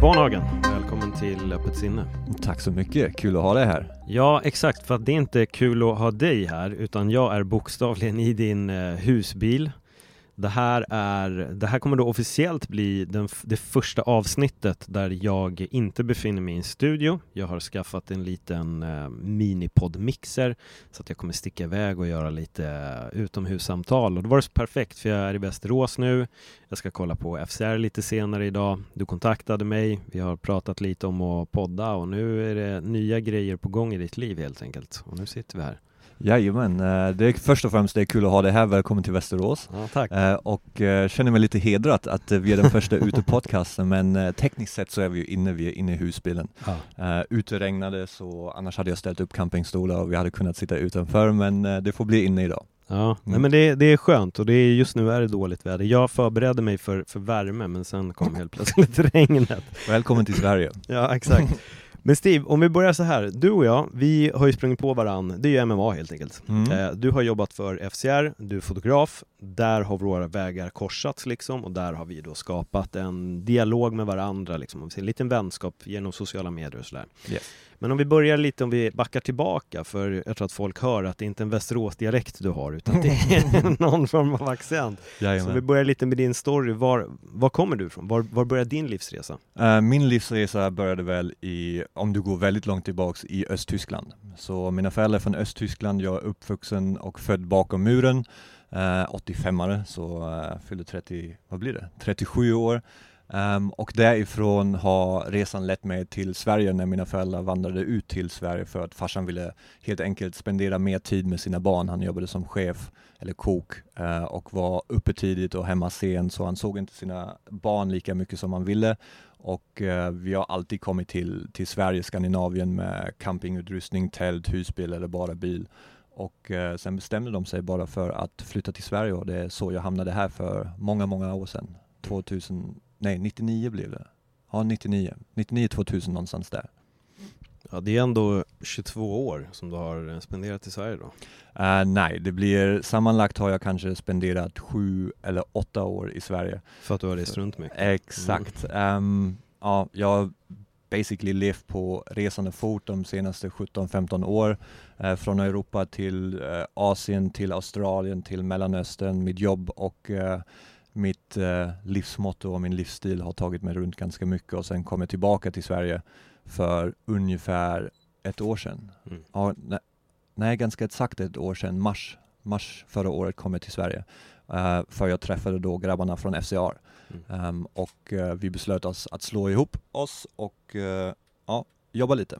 Barnhagen, välkommen till Öppet sinne. Tack så mycket, kul att ha dig här. Ja, exakt, för att det är inte kul att ha dig här, utan jag är bokstavligen i din eh, husbil. Det här, är, det här kommer då officiellt bli den, det första avsnittet där jag inte befinner mig i en studio. Jag har skaffat en liten eh, minipodmixer så att jag kommer sticka iväg och göra lite eh, utomhussamtal. Och det var så perfekt för jag är i Västerås nu. Jag ska kolla på FCR lite senare idag. Du kontaktade mig. Vi har pratat lite om att podda och nu är det nya grejer på gång i ditt liv helt enkelt. Och nu sitter vi här. Jajamän, eh, det är först och främst det är kul att ha dig här, välkommen till Västerås. Ja, tack. Eh, Och eh, känner mig lite hedrad att vi är den första utepodcasten, men tekniskt sett så är vi ju inne, vi är inne i husbilen. Ja. Ute regnade så annars hade jag ställt upp campingstolar och vi hade kunnat sitta utanför, men det får bli inne idag. Ja, nej Mm. men det, det är skönt och det är, just nu är det dåligt väder. Jag förberedde mig för, för värme men sen kom helt plötsligt regnet. Välkommen till Sverige. Ja, exakt. Men Steve, om vi börjar så här. Du och jag, vi har ju sprungit på varann. Det är ju MMA helt enkelt. Mm. Eh, Du har jobbat för FCR, du är fotograf. Där har våra vägar korsats liksom och där har vi då skapat en dialog med varandra liksom. En liten vänskap genom sociala medier och sådär. Yes. Men om vi börjar lite, om vi backar tillbaka, för jag tror att folk hör att det inte är en Västerås-dialekt du har, utan det är någon form av accent. Så Jajamän. vi börjar lite med din story. Var, var kommer du ifrån? Var, var började din livsresa? Eh, Min livsresa började väl i, om du går väldigt långt tillbaks, i Östtyskland. Så mina föräldrar är från Östtyskland, jag är uppvuxen och född bakom muren, eh, 85-are, så uh, fyllde 30, vad blir det, 37 år. Um, och därifrån har resan lett mig till Sverige när mina föräldrar vandrade ut till Sverige för att farsan ville helt enkelt spendera mer tid med sina barn. Han jobbade som chef eller kok uh, och var uppe tidigt och hemma sent så han såg inte sina barn lika mycket som han ville. Och uh, vi har alltid kommit till, till Sverige, Skandinavien med campingutrustning, tält, husbil eller bara bil. Och uh, sen bestämde de sig bara för att flytta till Sverige och det är så jag hamnade här för många, många år sedan. 2000, nej 99 blev det. Ja 99, 99 2000 någonstans där. Ja, det är ändå 22 år som du har spenderat i Sverige då. Eh, nej, det blir sammanlagt har jag kanske spenderat sju eller åtta år i Sverige. För att du har rest runt mycket. Exakt. Ehm, ja, jag har basically levt på resande fot de senaste 17-15 år. Eh, från Europa till eh, Asien, till Australien, till Mellanöstern. Mitt jobb och mitt eh, livsmotto och min livsstil har tagit mig runt ganska mycket och sen kom jag tillbaka till Sverige för ungefär ett år sedan. Mm. Ja, nej, nej, ganska exakt ett år sedan, mars, mars förra året kom jag till Sverige. Eh, för jag träffade då grabbarna från FCR. Mm. Ehm, och eh, vi beslöt oss att slå ihop oss och eh, ja, jobba lite.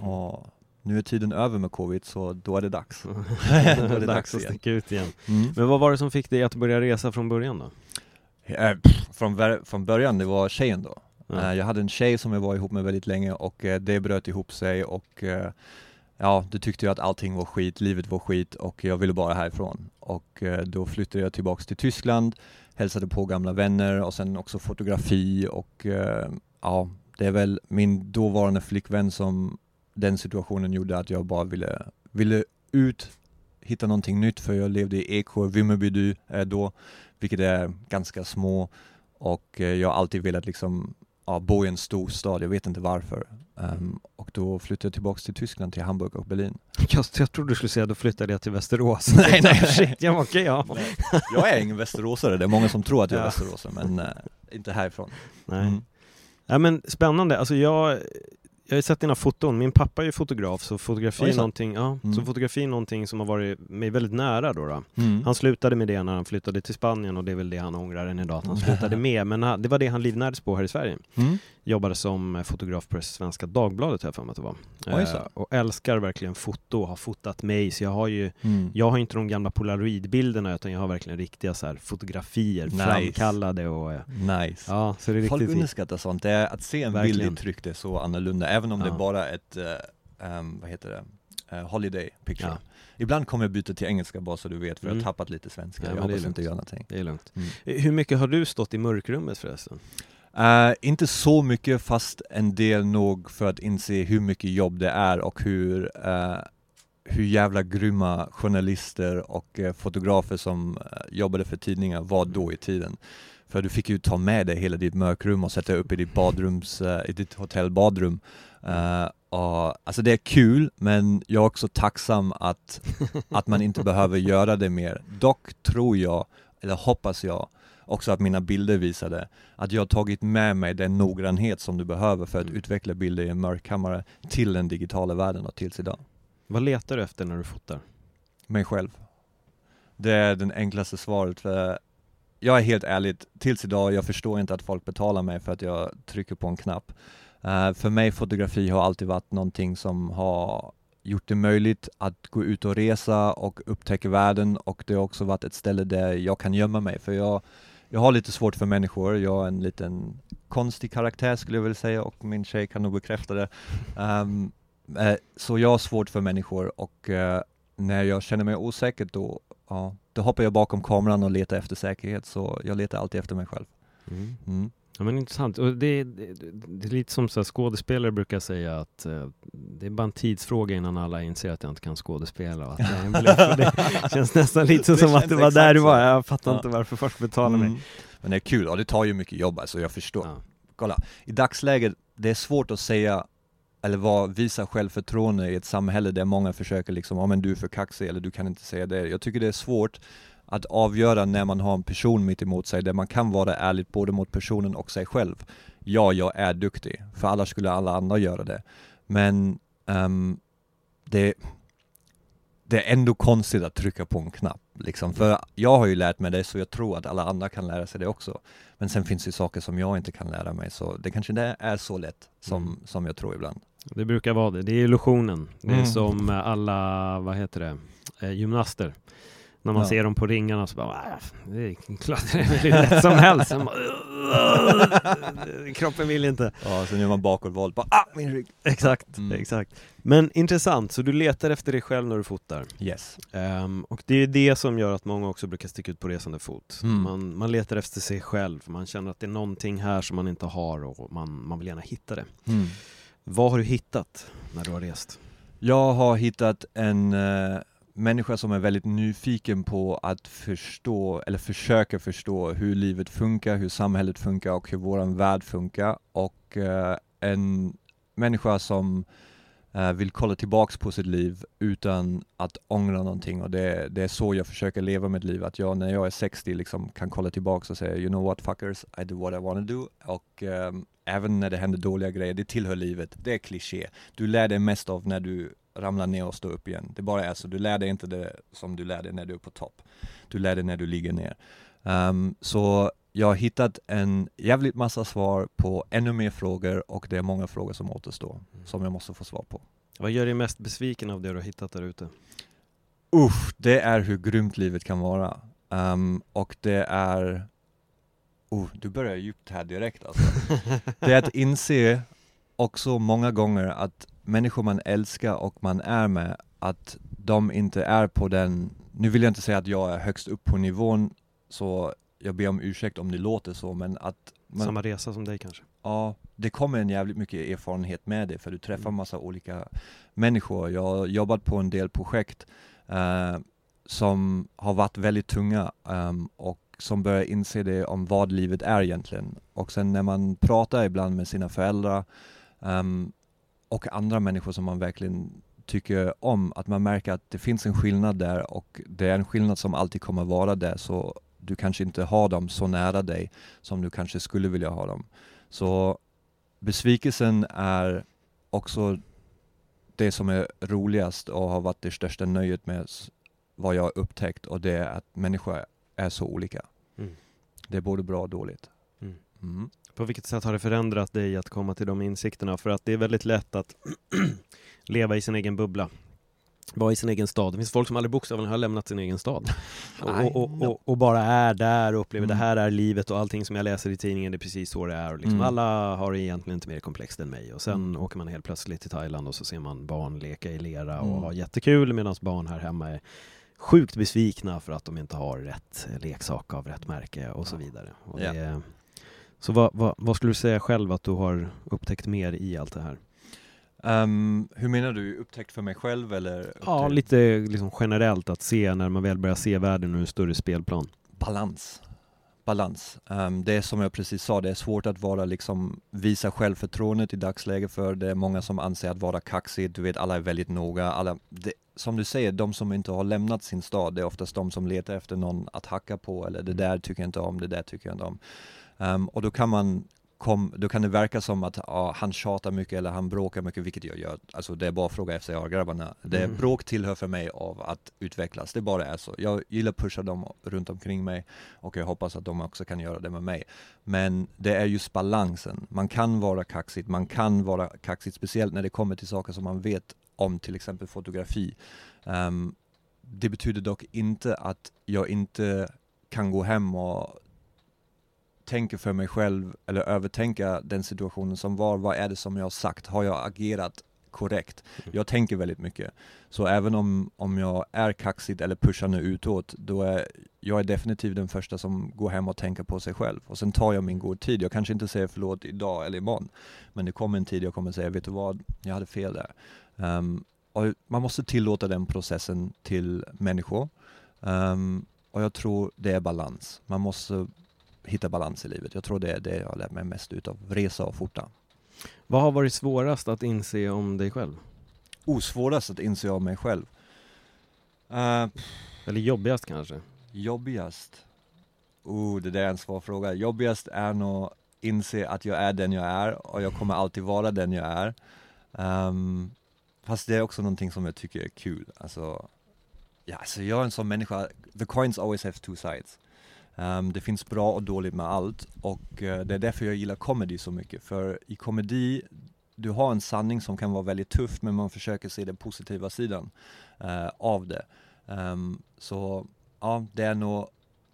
Mm. Och nu är tiden över med covid så då är det dags. Då är det det dags dags att sticka ut igen. Mm. Men vad var det som fick dig att börja resa från början då? Eh, från, från början, det var tjejen då. Ja. Eh, jag hade en tjej som jag var ihop med väldigt länge och eh, det bröt ihop sig och eh, ja, då tyckte jag att allting var skit, livet var skit och jag ville bara härifrån. Och eh, då flyttade jag tillbaks till Tyskland, hälsade på gamla vänner och sen också fotografi och eh, ja, det är väl min dåvarande flickvän som den situationen gjorde att jag bara ville, ville ut, hitta någonting nytt för jag levde i Eksjö, Vimmerby då, vilket är ganska små och eh, jag har alltid velat liksom ja, bo i en stor stad, jag vet inte varför. Ehm, och då flyttade jag tillbaks till Tyskland, till Hamburg och Berlin. Jag, jag trodde du skulle säga då flyttade jag till Västerås. Nej, nej. Shit, jag okej, ja. Jag är ingen västeråsare, det är många som tror att jag är Ja. västeråsare, men eh, inte härifrån. Nej. Mm. Ja men spännande, alltså jag, jag har sett dina foton, min pappa är ju fotograf så fotografi är så. någonting, ja, så Mm. fotografi är någonting som har varit mig väldigt nära då, då. Mm. Han slutade med det när han flyttade till Spanien och det är väl det han ångrar än idag att han slutade med, men det var det han livnärdes på här i Sverige. Mm. Jobbade som fotograf på Svenska Dagbladet jag för mig att det var. Eh, och älskar verkligen foto och har fotat mig, så jag har ju Mm. jag har inte de gamla polaroidbilderna utan jag har verkligen riktiga så här fotografier Nice. framkallade och eh, Nice. ja, så det är Folk riktigt underskattar sånt, det är att se en Verkligen. bild i tryck det är så annorlunda, även om det Ja. är bara ett, eh, ehm, vad heter det, Eh, holiday picture. Ja. Ibland kommer jag byta till engelska bara så du vet, för jag Mm. har tappat lite svenska, Ja, jag det hoppas inte göra någonting. Det är lugnt. Mm. Hur mycket har du stått i mörkrummet förresten? Uh, inte så mycket fast en del nog för att inse hur mycket jobb det är och hur, uh, hur jävla grymma journalister och uh, fotografer som jobbade för tidningar var då i tiden. För du fick ju ta med dig hela ditt mörkrum och sätta upp i ditt badrums, i ditt hotellbadrum. Och, alltså det är kul, men jag är också tacksam att, att man inte behöver göra det mer. Dock tror jag, eller hoppas jag, också att mina bilder visade att jag har tagit med mig den noggrannhet som du behöver för att Mm. utveckla bilder i en mörkkammare till den digitala världen och tills idag. Vad letar du efter när du fotar? Mig själv. Det är den enklaste svaret för jag är helt ärligt, tills idag, jag förstår inte att folk betalar mig för att jag trycker på en knapp. Eh, för mig fotografi har alltid varit någonting som har gjort det möjligt att gå ut och resa och upptäcka världen och det har också varit ett ställe där jag kan gömma mig för jag, jag har lite svårt för människor, jag är en liten konstig karaktär skulle jag vilja säga och min tjej kan nog bekräfta det. Ehm, eh, så jag har svårt för människor och eh, när jag känner mig osäker då, ja, då hoppar jag bakom kameran och letar efter säkerhet så jag letar alltid efter mig själv. Mm. Ja men intressant, och det, det, det är lite som så skådespelare brukar säga att eh, det är bara en tidsfråga innan alla inser att jag inte kan skådespela och att jag är Det känns nästan lite Det som att det var där så. var, jag fattar Ja. inte varför folk betalar mig. Mm. Men det är kul och det tar ju mycket jobb alltså, jag förstår. Ja. Kolla, i dagsläget, det är svårt att säga eller vara, visa självförtroende i ett samhälle där många försöker liksom, ja men du är för kaxig eller du kan inte säga det. Jag tycker det är svårt att avgöra när man har en person mitt emot sig där man kan vara ärlig både mot personen och sig själv. Ja, jag är duktig, för alla skulle alla andra göra det. Men ehm, det, det är ändå konstigt att trycka på en knapp. Liksom. För jag har ju lärt mig det, så jag tror att alla andra kan lära sig det också. Men sen finns det saker som jag inte kan lära mig, så det kanske inte är så lätt som, Mm. som jag tror ibland. Det brukar vara det, det är illusionen. Det är Mm. som alla, vad heter det, eh, gymnaster. När man Ja. ser dem på ringarna så bara, "Ah, det är klart det är lätt som helst. Bara, Kroppen vill inte. Ja, sen gör man bakåtvolt, bara ah, min rygg! Exakt, Mm. exakt. Men intressant, så du letar efter dig själv när du fotar. Yes. Ehm, och det är det som gör att många också brukar sticka ut på resande fot. Mm. Man, man letar efter sig själv, man känner att det är någonting här som man inte har och man, man vill gärna hitta det. Mm. Vad har du hittat när du har rest? Jag har hittat en eh, människa som är väldigt nyfiken på att förstå, eller försöka förstå hur livet funkar, hur samhället funkar och hur våran värld funkar. Och eh, en människa som eh, vill kolla tillbaks på sitt liv utan att ångra någonting och det, det är så jag försöker leva mitt liv, att jag när jag är 60 liksom kan kolla tillbaks och säga you know what fuckers, I do what I wanna do och ehm, även när det händer dåliga grejer, det tillhör livet, det är kliché. Du lär dig mest av när du ramlar ner och står upp igen. Det bara är så, du lär dig inte det som du lär dig när du är på topp. Du lär dig när du ligger ner. Ehm, så jag har hittat en jävligt massa svar på ännu mer frågor och det är många frågor som återstår, som jag måste få svar på. Vad gör dig mest besviken av det du har hittat där ute? Usch, det är hur grymt livet kan vara. Ehm, och det är... Oh, du börjar djupt här direkt alltså. det är att inse också många gånger att människor man älskar och man är med, att de inte är på den... Nu vill jag inte säga att jag är högst upp på nivån, så jag ber om ursäkt om det låter så, men att man, Samma resa som dig kanske? Ja, det kommer en jävligt mycket erfarenhet med det, för du träffar Mm. massa olika människor. Jag har jobbat på en del projekt eh, som har varit väldigt tunga ehm, och som börjar inse det om vad livet är egentligen. Och sen när man pratar ibland med sina föräldrar ehm, och andra människor som man verkligen tycker om, att man märker att det finns en skillnad där och det är en skillnad som alltid kommer vara där, så du kanske inte har dem så nära dig som du kanske skulle vilja ha dem. Så besvikelsen är också det som är roligast och har varit det största nöjet med vad jag har upptäckt och det är att människor är så olika. Mm. Det är både bra och dåligt. Mm. Mm. På vilket sätt har det förändrat dig att komma till de insikterna? För att det är väldigt lätt att leva i sin egen bubbla. Vara i sin egen stad. Det finns folk som aldrig bokstavligen har lämnat sin egen stad. Och, och, och, och, bara är där och upplever Mm. det här är livet och allting som jag läser i tidningen det är precis så det är. Och liksom Mm. Alla har det egentligen inte mer komplext än mig. Och sen Mm. åker man helt plötsligt till Thailand och så ser man barn leka i lera och Mm. ha jättekul medan barn här hemma är sjukt besvikna för att de inte har rätt leksak av rätt märke och så vidare. Och Ja. Så vad, vad, vad skulle du säga själv att du har upptäckt mer i allt det här? Ehm, hur menar du, upptäckt för mig själv eller? Ja, upptäckt- lite liksom generellt att se när man väl börjar se världen ur en större spelplan. balans. Balans. Ehm, det är som jag precis sa, det är svårt att vara liksom, visa självförtroendet i dagsläget för det är många som anser att vara kaxig, du vet alla är väldigt noga, alla, det, som du säger, de som inte har lämnat sin stad, det är oftast de som letar efter någon att hacka på eller det där tycker jag inte om, det där tycker jag inte om. Ehm, och då kan man kom, då kan det verka som att ja, han tjatar mycket eller han bråkar mycket, vilket jag gör. Alltså det är bara att fråga FCA-grabbarna. Det Mm. Bråk tillhör för mig av att utvecklas, det bara är så. Jag gillar att pusha dem runt omkring mig och jag hoppas att de också kan göra det med mig. Men det är just balansen. Man kan vara kaxigt, man kan vara kaxigt, speciellt när det kommer till saker som man vet om, till exempel fotografi. Ehm, det betyder dock inte att jag inte kan gå hem och tänka för mig själv eller övertänka den situationen som var. Vad är det som jag har sagt? Har jag agerat korrekt? Jag tänker väldigt mycket. Så även om, om jag är kaxigt eller pushande utåt, då är jag är definitivt den första som går hem och tänker på sig själv. Och sen tar jag min god tid. Jag kanske inte säger förlåt idag eller imorgon, men det kommer en tid jag kommer säga, vet du vad, jag hade fel där. Och man måste tillåta den processen till människor. Ehm, och jag tror det är balans. Man måste hitta balans i livet. Jag tror det är det jag har lärt mig mest utav resa och fota. Vad har varit svårast att inse om dig själv? Osvårast att inse av mig själv. Uh, Eller jobbigast kanske? jobbigast? Oh, det där är en svår fråga. Jobbigast är nog inse att jag är den jag är och jag kommer alltid vara den jag är. Ehm, fast det är också någonting som jag tycker är kul. Alltså, ja, alltså jag är en sån människa, the coins always have two sides. Um, det finns bra och dåligt med allt och uh, det är därför jag gillar comedy så mycket. För i komedi, du har en sanning som kan vara väldigt tuff men man försöker se den positiva sidan uh, av det. Um, så ja, det är nog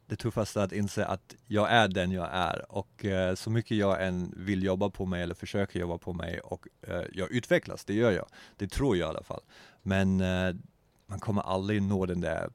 det tuffaste att inse att jag är den jag är och uh, så mycket jag än vill jobba på mig eller försöker jobba på mig och jag utvecklas, det gör jag. Det tror jag i alla fall. Men man kommer aldrig nå den där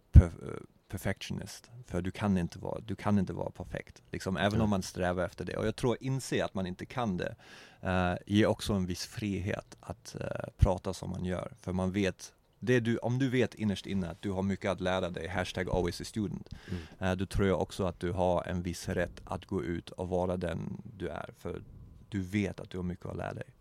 perfectionist, för du kan inte vara, du kan inte vara perfekt, liksom, även om man strävar efter det. Och jag tror att inse att man inte kan det eh, ger också en viss frihet att eh, prata som man gör, för man vet det du, om du vet innerst inne att du har mycket att lära dig, hashtag always a student, Mm. eh, då tror jag också att du har en viss rätt att gå ut och vara den du är, för du vet att du har mycket att lära dig.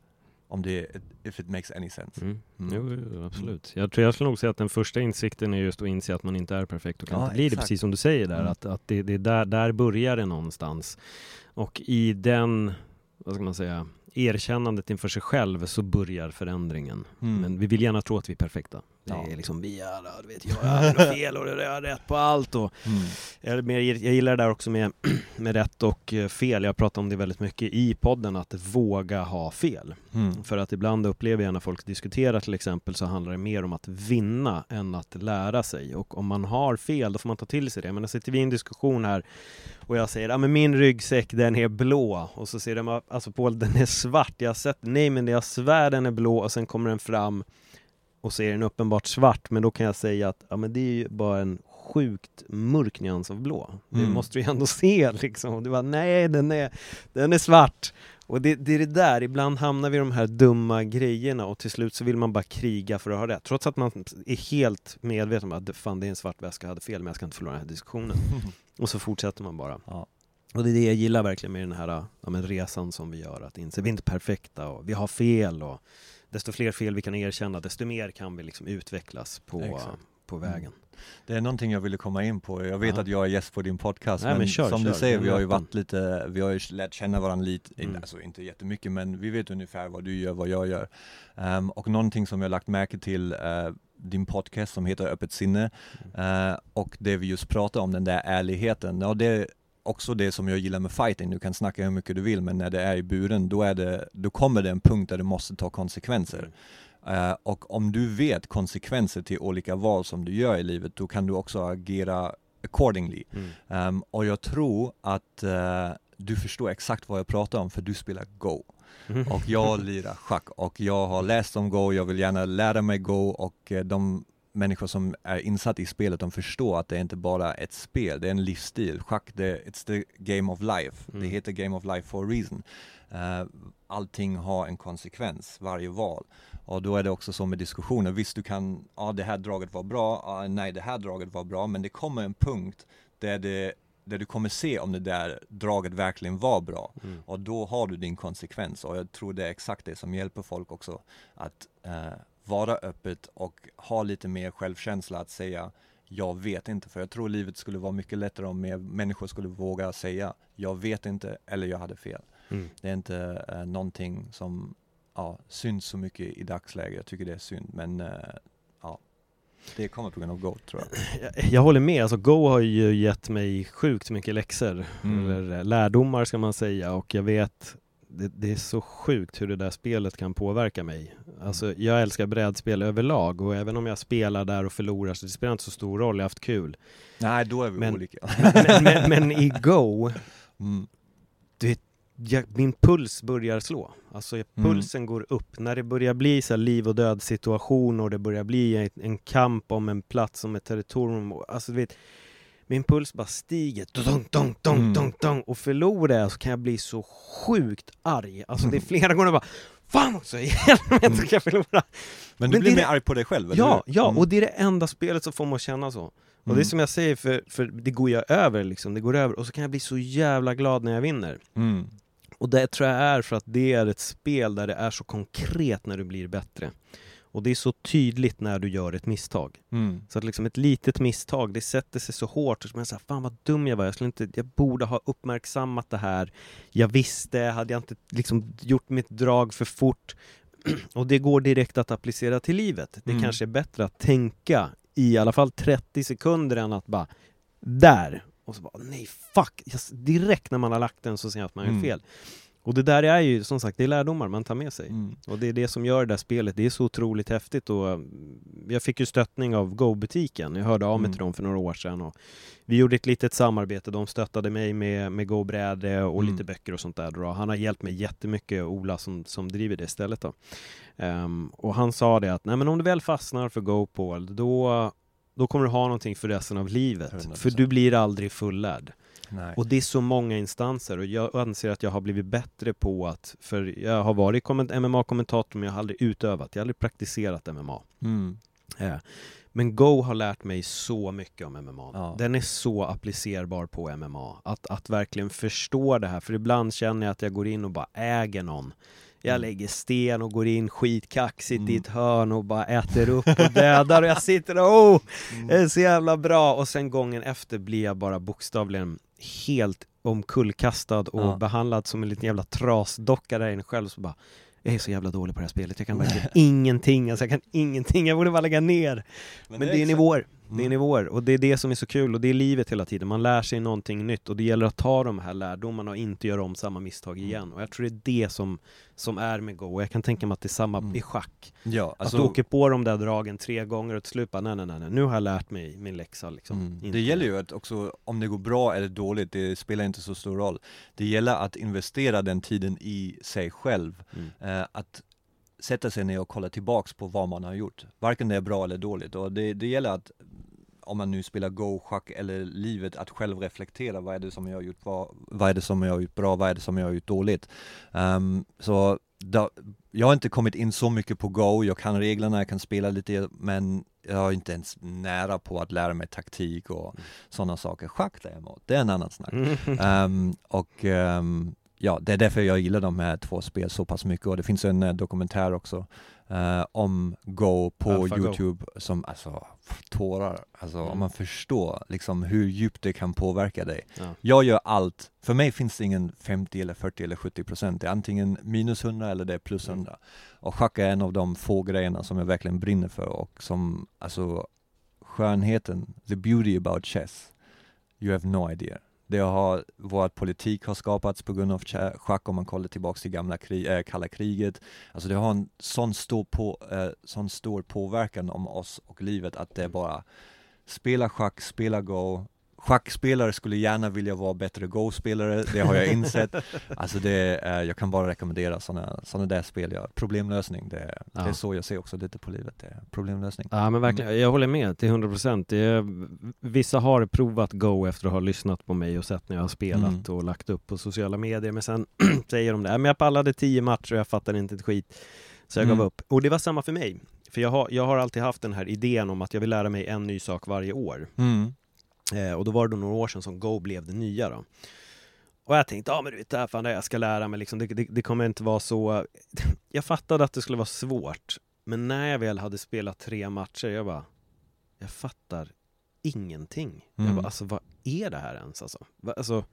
Om det, if it makes any sense. Mm. Mm. Jo, jo, absolut. Jag tror jag skulle nog säga att den första insikten är just att inse att man inte är perfekt och kan Ja, inte bli det, precis som du säger där. Mm. Att, att det, det är där, där börjar det någonstans. Och i den, vad ska man säga, erkännandet inför sig själv så börjar förändringen. Mm. Men vi vill gärna tro att vi är perfekta. Det Ja. är liksom, vi är, du vet, jag har fel och jag har rätt på allt. Och Mm. jag, gillar det där också med, med rätt och eh, fel. Jag pratar om det väldigt mycket i podden, att våga ha fel. Mm. För att ibland upplever jag när folk diskuterar till exempel så handlar det mer om att vinna än att lära sig. Och om man har fel då får man ta till sig det. Men sitter vi i en diskussion här och jag säger ah, men min ryggsäck den är blå och så säger de alltså Paul den är svart. Jag har sett, nej men jag svär den är blå och sen kommer den fram och så är den uppenbart svart. Men då kan jag säga att ja, men det är ju bara en sjukt mörk nyans av blå. Det Mm. måste du ju ändå se liksom. Och du bara nej den är, den är svart. Och det, det är det där, ibland hamnar vi i de här dumma grejerna och till slut så vill man bara kriga för att ha rätt. Trots att man är helt medveten om att fan det är en svart väska, jag hade fel men jag ska inte förlora den här diskussionen. Och så fortsätter man bara. Ja. Och det är det jag gillar verkligen med den här ja, resan som vi gör, att inse vi är inte perfekta och vi har fel och desto fler fel vi kan erkänna, desto mer kan vi liksom utvecklas på, Exakt. på vägen. Det är någonting jag ville komma in på. Jag vet Ja. att jag är gäst på din podcast, Nej, men, men kör, som kör. du säger, vi har ju varit lite, vi har ju lärt känna varandra lite, Mm. alltså inte jättemycket, men vi vet ungefär vad du gör, vad jag gör. Ehm, och någonting som jag lagt märke till, eh, din podcast som heter Öppet sinne, Mm. eh, och det vi just pratar om, den där ärligheten, ja, det också det som jag gillar med fighting, du kan snacka hur mycket du vill men när det är i buren då, är det, då kommer det en punkt där du måste ta konsekvenser. Uh, och om du vet konsekvenser till olika val som du gör i livet, då kan du också agera accordingly. Mm. Um, och jag tror att uh, du förstår exakt vad jag pratar om för du spelar Go. Mm. Och jag lirar schack och jag har läst om Go, jag vill gärna lära mig Go och uh, de människor som är insatta i spelet, de förstår att det är inte bara ett spel, det är en livsstil. Schack, det, it's the game of life. Mm. Det heter game of life for a reason. Uh, allting har en konsekvens, varje val. Och då är det också så med diskussioner, visst du kan, ja det här draget var bra, ja, nej det här draget var bra, men det kommer en punkt där, det, där du kommer se om det där draget verkligen var bra. Mm. Och då har du din konsekvens och jag tror det är exakt det som hjälper folk också att uh, vara öppet och ha lite mer självkänsla att säga jag vet inte, för jag tror livet skulle vara mycket lättare om mer människor skulle våga säga jag vet inte eller jag hade fel. Mm. Det är inte uh, någonting som ja, syns så mycket i dagsläget. Jag tycker det är synd, men uh, ja, det kommer på grund av Go tror jag. jag. jag. håller med, alltså Go har ju gett mig sjukt mycket läxor, mm. eller lärdomar ska man säga och jag vet det, det, är så sjukt hur det där spelet kan påverka mig. Alltså, jag älskar brädspel överlag och även om jag spelar där och förlorar så det spelar inte så stor roll, jag har haft kul. Nej, då är vi men, olika. men, men, men, i Go, mm. du, jag, min puls börjar slå. Alltså mm. pulsen mm. går upp. När det börjar bli så liv och död situation och det börjar bli en, en kamp om en plats, om ett territorium. Alltså du vet, min puls bara stiger, dong, dong, dong, mm. dong, dong, och förlorar jag så kan jag bli så sjukt arg. Alltså det är flera gånger bara Fan också, i helvete mm. ska jag förlora! Men du Men blir mer arg på dig själv, eller Ja, hur? ja, mm. och det är det enda spelet som får mig att känna så. Och mm. det är som jag säger, för, för det går ju över liksom, det går över, och så kan jag bli så jävla glad när jag vinner. Mm. Och det tror jag är för att det är ett spel där det är så konkret när du blir bättre. Och det är så tydligt när du gör ett misstag. Mm. Så att liksom ett litet misstag, det sätter sig så hårt. Så man säger, fan vad dum jag var, jag, skulle inte, jag borde ha uppmärksammat det här. Jag visste, hade jag inte liksom gjort mitt drag för fort. och det går direkt att applicera till livet. Det mm. kanske är bättre att tänka i alla fall 30 sekunder än att bara, där! Och så bara, nej fuck! direkt när man har lagt den så ser jag att man gör mm. Och det där är ju som sagt, det är lärdomar man tar med sig. Mm. Och det är det som gör det där spelet, det är så otroligt häftigt och mm, jag fick ju stöttning av Go-butiken, jag hörde av mig mm. till dem för några år sedan och vi gjorde ett litet samarbete, de stöttade mig med, med Go-bräde och mm. lite böcker och sånt där då. Han har hjälpt mig jättemycket, Ola som, som driver det stället då. Um, och han sa det att, nej men om du väl fastnar för Go-Paul, då, då kommer du ha någonting för resten av livet. 100%. För du blir aldrig fullärd. Nej. Och det är så många instanser och jag anser att jag har blivit bättre på att, för jag har varit MMA-kommentator men jag har aldrig utövat, jag har aldrig praktiserat MMA. Mm. Eh, men Go har lärt mig så mycket om MMA. Ja. Den är så applicerbar på MMA. Att, att verkligen förstå det här, för ibland känner jag att jag går in och bara äger någon. Jag mm. lägger sten och går in skitkaxigt mm. i ett hörn och bara äter upp och dödar och jag sitter och oh, mm. det är så jävla bra och sen gången efter blir jag bara bokstavligen helt omkullkastad och ja. behandlad som en liten jävla trasdocka där inne själv så bara jag är så jävla dålig på det här spelet, jag kan verkligen ingenting, alltså jag kan ingenting, jag borde bara lägga ner. Men, Men det, är, är nivåer, det är mm. nivåer och det är det som är så kul och det är livet hela tiden, man lär sig någonting nytt och det gäller att ta de här lärdomarna och inte göra om samma misstag mm. igen och jag tror det är det som, som är med Go och jag kan tänka mig att det är samma mm. i schack. Ja, alltså... Att du åker på de där dragen tre gånger och till slut bara, nej nej nej, nu har jag lärt mig min läxa liksom. Mm. Det gäller ju att också, om det går bra eller dåligt, det spelar inte så stor roll. Det gäller att investera den tiden i sig själv, mm. eh, att sätta sig ner och kolla tillbaks på vad man har gjort. Varken det är bra eller dåligt och det, det gäller att om man nu spelar Go, schack eller livet, att själv reflektera vad är det som jag har gjort bra, vad är det som jag har gjort bra, vad är det som jag har gjort dåligt. Um, så då, jag har inte kommit in så mycket på Go, jag kan reglerna, jag kan spela lite, men jag är inte ens nära på att lära mig taktik och mm. sådana saker. Schack däremot, det är en annan snack. Um, och um, ja, det är därför jag gillar de här två spel så pass mycket och det finns en uh, dokumentär också uh, om Go på Alpha Youtube Go. som, alltså tårar, alltså mm. om man förstår liksom hur djupt det kan påverka dig. Ja. Jag gör allt, för mig finns det ingen 50 eller 40 eller 70 procent, det är antingen minus 100 eller det är plus 100. Mm. Och schack är en av de få grejerna som jag verkligen brinner för och som, alltså skönheten, the beauty about chess, you have no idea. Det har, vår politik har skapats på grund av schack om man kollar tillbaks till gamla krig, äh, kalla kriget. Alltså det har en sån stor, på, eh, sån stor påverkan om oss och livet att det är bara spela schack, spela Go, Schackspelare skulle gärna vilja vara bättre Go-spelare, det har jag insett. alltså det är, jag kan bara rekommendera sådana såna där spel, ja. problemlösning, det, är- det är Ja. så jag ser också lite på livet, det är problemlösning. Ja men verkligen, jag håller med till 100% det är, Vissa har provat Go efter att ha lyssnat på mig och sett när jag har spelat Mm. och lagt upp på sociala medier Men sen säger de det, "Ja, men jag pallade 10 matcher och jag fattade inte ett skit Så jag Mm. gav upp, och det var samma för mig För jag har, jag har alltid haft den här idén om att jag vill lära mig en ny sak varje år Mm. Eh, Och då var det några år sedan som Go blev det nya då och jag tänkte, ja men du vet, det här fan jag ska lära mig liksom, det, det, det kommer inte vara så Jag fattade att det skulle vara svårt Men när jag väl hade spelat tre matcher, jag bara Jag fattar ingenting Jag Mm. bara, alltså vad är det här ens alltså? Va, alltså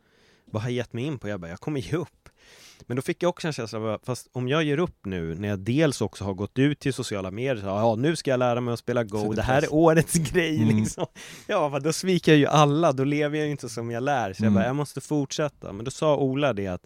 vad har jag gett mig in på? Jag bara, jag kommer ge upp Men då fick jag också en känsla av, att, fast om jag ger upp nu när jag dels också har gått ut till sociala medier så, ja nu ska jag lära mig att spela Go, Sätter det här är årets grej Mm. liksom Ja, då sviker jag ju alla, då lever jag ju inte som jag lär Så jag Mm. bara, jag måste fortsätta Men då sa Ola det att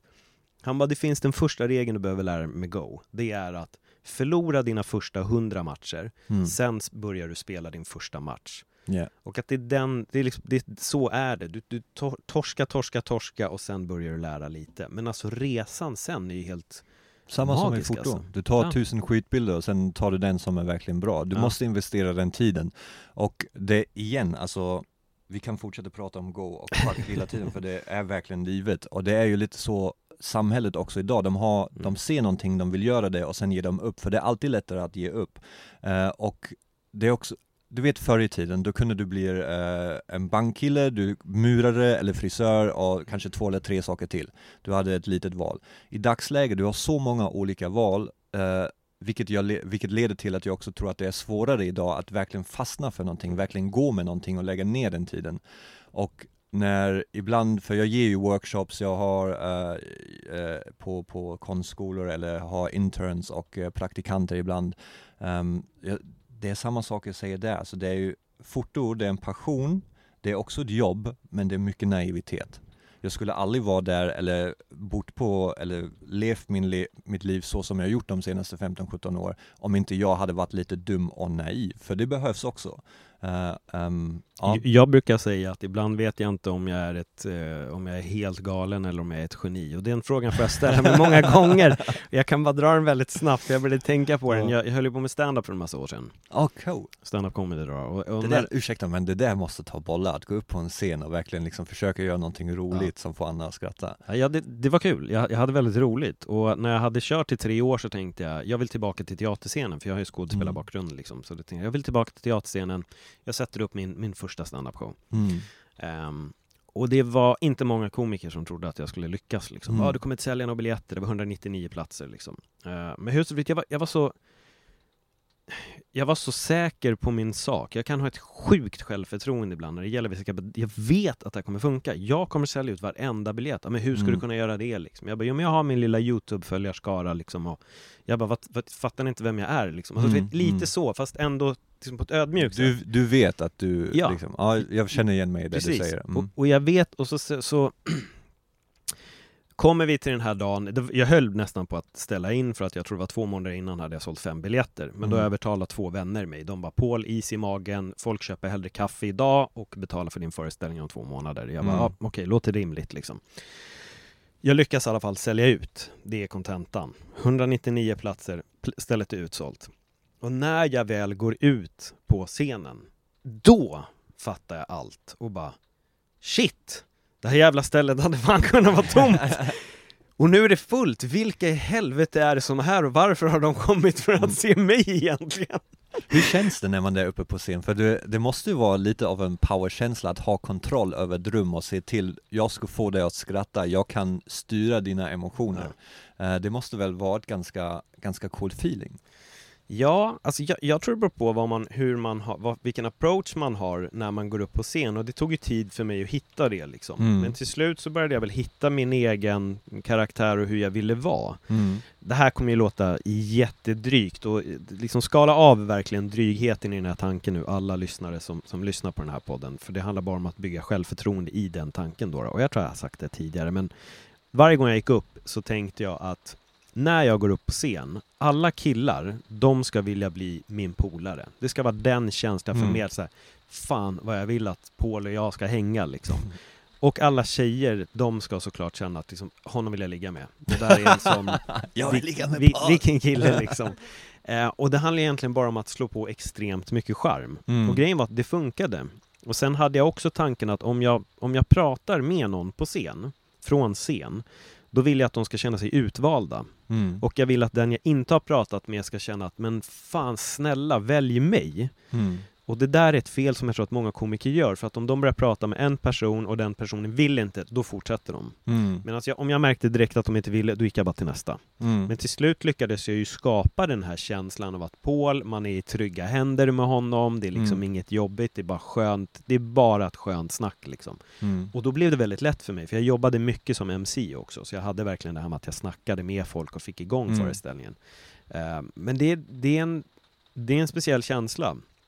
Han bara, det finns den första regeln du behöver lära dig med Go Det är att förlora dina första hundra matcher Mm. Sen börjar du spela din första match Ja. och att det är den, det är liksom, det, så är det. Du, du tor- torska, torska, torska och sen börjar du lära lite. Men alltså resan sen är ju helt... Samma som i Magisk, foto. alltså. Du tar Ja. tusen skitbilder och sen tar du den som är verkligen bra. Du Ja. måste investera den tiden. Och det igen, alltså vi kan fortsätta prata om Go och schack hela tiden för det är verkligen livet. Och det är ju lite så samhället också idag, de, har, Mm. de ser någonting, de vill göra det och sen ger de upp, för det är alltid lättare att ge upp. Eh, och det är också, du vet förr i tiden, då kunde du bli eh, en bankkille, du murare eller frisör och kanske två eller tre saker till. Du hade ett litet val. I dagsläget, du har så många olika val, eh, vilket, jag, vilket leder till att jag också tror att det är svårare idag att verkligen fastna för någonting, verkligen gå med någonting och lägga ner den tiden. Och när ibland, för jag ger ju workshops, jag har eh, eh, på, på konstskolor eller har interns och eh, praktikanter ibland. Ehm, jag, det är samma sak jag säger där, så det är ju foto, det är en passion, det är också ett jobb, men det är mycket naivitet. Jag skulle aldrig vara där eller bott på eller levt min le- mitt liv så som jag gjort de senaste 15-17 år om inte jag hade varit lite dum och naiv, för det behövs också. Ehm, ja. Jag brukar säga att ibland vet jag inte om jag är ett, eh, om jag är helt galen eller om jag är ett geni. Och den frågan får jag ställa mig många gånger. Jag kan bara dra den väldigt snabbt, för jag började tänka på den. Ja. Jag, jag höll ju på med stand-up för en massa år sedan. Ja, cool. Stand-up comedy då. Och, och Det när- där, ursäkta men det där måste ta bollar, att gå upp på en scen och verkligen liksom försöka göra någonting roligt som får andra att skratta. Ja, det, det var kul. Jag, jag hade väldigt roligt. Och när jag hade kört i tre år så tänkte jag, jag vill tillbaka till teaterscenen, för jag har ju skådespelarbakgrund liksom. Så jag, jag vill tillbaka till teaterscenen. Jag sätter upp min, min första standup-show. Mm. Ehm, och det var inte många komiker som trodde att jag skulle lyckas liksom. Mm. Ja, du kommer inte sälja några biljetter, det var 199 platser liksom. Uh, men hur som helst, jag var, jag var så jag var så säker på min sak. Jag kan ha ett sjukt självförtroende ibland när det gäller vilka Jag vet att det här kommer funka. Jag kommer sälja ut varenda biljett. Ja, men hur ska Mm. du kunna göra det liksom? Jag bara, jo, men jag har min lilla YouTube-följarskara liksom och jag bara, vad, vad, fattar ni inte vem jag är liksom? Alltså, Mm, lite mm. så, fast ändå liksom på ett ödmjukt Du, sätt. du vet att du, Ja. liksom, ja, jag känner igen mig i det Precis. du säger. Mm. Och, och jag vet, och så, så, så kommer vi till den här dagen, jag höll nästan på att ställa in för att jag tror det var två månader innan hade jag sålt fem biljetter. Men då Mm. övertalade två vänner mig. De bara Paul, is i magen, folk köper hellre kaffe idag och betalar för din föreställning om två månader. Jag bara, Mm. ja, okej, låter rimligt liksom. Jag lyckas i alla fall sälja ut, det är kontentan. 199 platser, pl- stället är utsålt. Och när jag väl går ut på scenen, då fattar jag allt och bara Shit! Det här jävla stället hade fan kunnat vara tomt! Och nu är det fullt, vilka i helvete är det som är här och varför har de kommit för att se mig egentligen? Hur känns det när man är uppe på scen? För det, det måste ju vara lite av en powerkänsla att ha kontroll över ett rum och se till, jag ska få dig att skratta, jag kan styra dina emotioner. Eh, det måste väl vara ett ganska, ganska cool feeling? Ja, alltså jag, jag tror det beror på vad man, hur man har, vad, vilken approach man har när man går upp på scen och det tog ju tid för mig att hitta det liksom. Mm. Men till slut så började jag väl hitta min egen karaktär och hur jag ville vara. Mm. Det här kommer ju låta jättedrygt och eh, liksom skala av verkligen drygheten i den här tanken nu, alla lyssnare som, som lyssnar på den här podden. För det handlar bara om att bygga självförtroende i den tanken då. Och jag tror jag har sagt det tidigare, men varje gång jag gick upp så tänkte jag att när jag går upp på scen, alla killar, de ska vilja bli min polare. Det ska vara den känslan jag Mm. förmedlar, här, fan vad jag vill att Paul och jag ska hänga liksom. Och alla tjejer, de ska såklart känna att liksom, honom vill jag ligga med. Det där är en sån, Jag vil- vill ligga med Paul. vilken kille liksom. Eh, och det handlar egentligen bara om att slå på extremt mycket charm. Mm. Och grejen var att det funkade. Och sen hade jag också tanken att om jag, om jag pratar med någon på scen, från scen, då vill jag att de ska känna sig utvalda. Mm. Och jag vill att den jag inte har pratat med ska känna att men fan snälla, välj mig. Mm. Och det där är ett fel som jag tror att många komiker gör, för att om de börjar prata med en person och den personen vill inte, då fortsätter de. Mm. Medan jag, om jag märkte direkt att de inte ville, då gick jag bara till nästa. Mm. Men till slut lyckades jag ju skapa den här känslan av att Paul, man är i trygga händer med honom, det är liksom Mm. inget jobbigt, det är bara skönt, det är bara ett skönt snack liksom. Mm. Och då blev det väldigt lätt för mig, för jag jobbade mycket som MC också, så jag hade verkligen det här med att jag snackade med folk och fick igång Mm. föreställningen. Eh, men det, det, är en, det är en speciell känsla.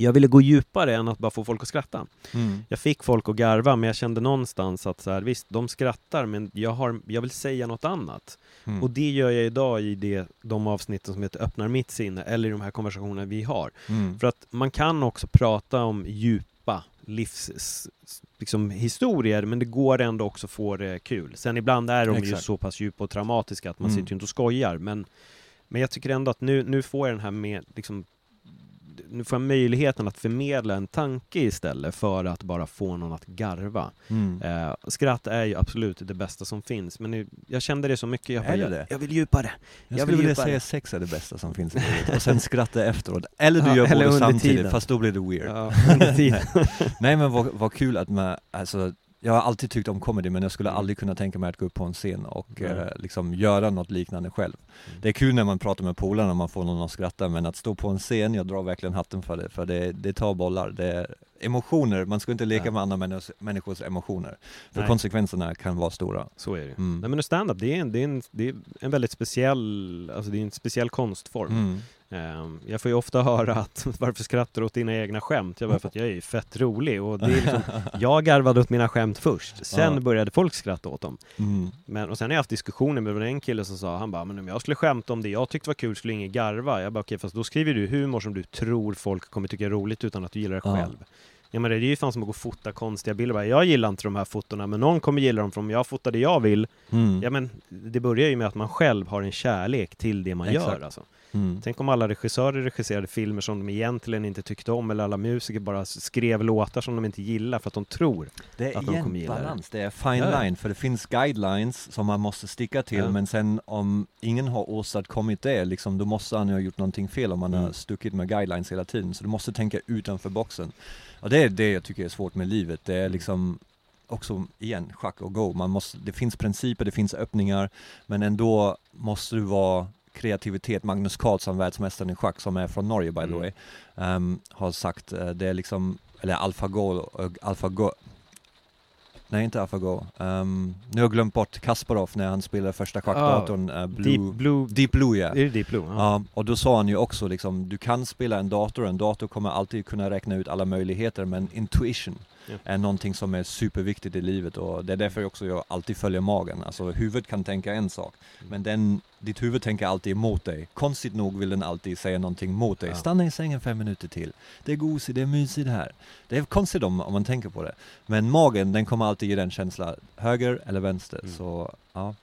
jag ville gå djupare än att bara få folk att skratta. Mm. Jag fick folk att garva, men jag kände någonstans att så här, visst, de skrattar, men jag, har, jag vill säga något annat. Mm. Och det gör jag idag i det, de avsnitten som heter Öppnar mitt sinne, eller i de här konversationerna vi har. Mm. För att man kan också prata om djupa livs s- s- liksom, historier, men det går ändå också att få det kul. Sen ibland är de ju Exakt. så pass djupa och traumatiska att man Mm. sitter ju inte och skojar, men, men jag tycker ändå att nu, nu får jag den här med, liksom, nu får jag möjligheten att förmedla en tanke istället för att bara få någon att garva. Mm. Eh, skratt är ju absolut det bästa som finns, men nu, jag kände det så mycket, jag, bara, Är det jag, det? jag vill djupare. Jag Jag skulle vilja säga sex är det bästa som finns i livet, och sen skratta efteråt. Eller du Ja, gör eller båda samtidigt, tiden. fast då blir det weird. Ja. Nej men vad, vad kul att man, alltså jag har alltid tyckt om comedy men jag skulle aldrig kunna tänka mig att gå upp på en scen och Nej. eh, liksom göra något liknande själv. Det är kul när man pratar med polarna och man får någon att skratta men att stå på en scen, jag drar verkligen hatten för det, för det, det tar bollar. Det är emotioner, man ska inte leka Ja. med andra människors, människors emotioner. För Nej. konsekvenserna kan vara stora. Så är det Mm. Nej men stand-up, det är, en, det, är en, det är en väldigt speciell, alltså det är en speciell konstform. Ehm, jag får ju ofta höra att varför skrattar du åt dina egna skämt? Jag bara, för att jag är ju fett rolig och det är liksom, jag garvade åt mina skämt först, sen Ja. började folk skratta åt dem. Mm. Men, och sen har jag haft diskussioner med en kille som sa, han bara, men om jag skulle skämta om det jag tyckte var kul skulle ingen garva. Jag bara, okej fast då skriver du humor som du tror folk kommer tycka är roligt utan att du gillar det Ja. själv. Ja men det är ju fan som att gå och fota konstiga bilder. Bara, Jag gillar inte de här fotona men någon kommer gilla dem för om jag fotar det jag vill. Mm. Ja men det börjar ju med att man själv har en kärlek till det man Exakt. gör alltså. Mm. Tänk om alla regissörer regisserade filmer som de egentligen inte tyckte om eller alla musiker bara skrev låtar som de inte gillar för att de tror. Det är att de kommer gilla det. balans, det är fine Ja, line, för det finns guidelines som man måste sticka till, Ja. men sen om ingen har åstadkommit det, liksom, då måste han ju ha gjort någonting fel om man har Mm. stuckit med guidelines hela tiden, så du måste tänka utanför boxen. Och det är det jag tycker är svårt med livet, det Mm. är liksom också, igen, schack och go. Man måste, det finns principer, det finns öppningar, men ändå måste du vara kreativitet. Magnus Carlsson, världsmästaren i schack, som är från Norge by the Mm. way, ehm, har sagt, eh, det är liksom, eller AlphaGo, och AlphaGo Nej inte AlphaGo, um, nu har jag glömt bort Kasparov när han spelade första schackdatorn, eh, Blue, Deep Blue, Deep Blue ja. är det Deep Blue? Ja. Ja, och då sa han ju också liksom, du kan spela en dator, en dator kommer alltid kunna räkna ut alla möjligheter, men intuition. Är någonting som är superviktigt i livet och det är därför också jag alltid följer magen. Alltså huvudet kan tänka en sak, Mm. men den, ditt huvud tänker alltid emot dig. Konstigt nog vill den alltid säga någonting mot dig. Stanna i sängen fem minuter till. Det är gosigt, det är mysigt här. Det är konstigt om, om man tänker på det. Men magen, den kommer alltid ge den känslan, höger eller vänster. Mm. Så ja.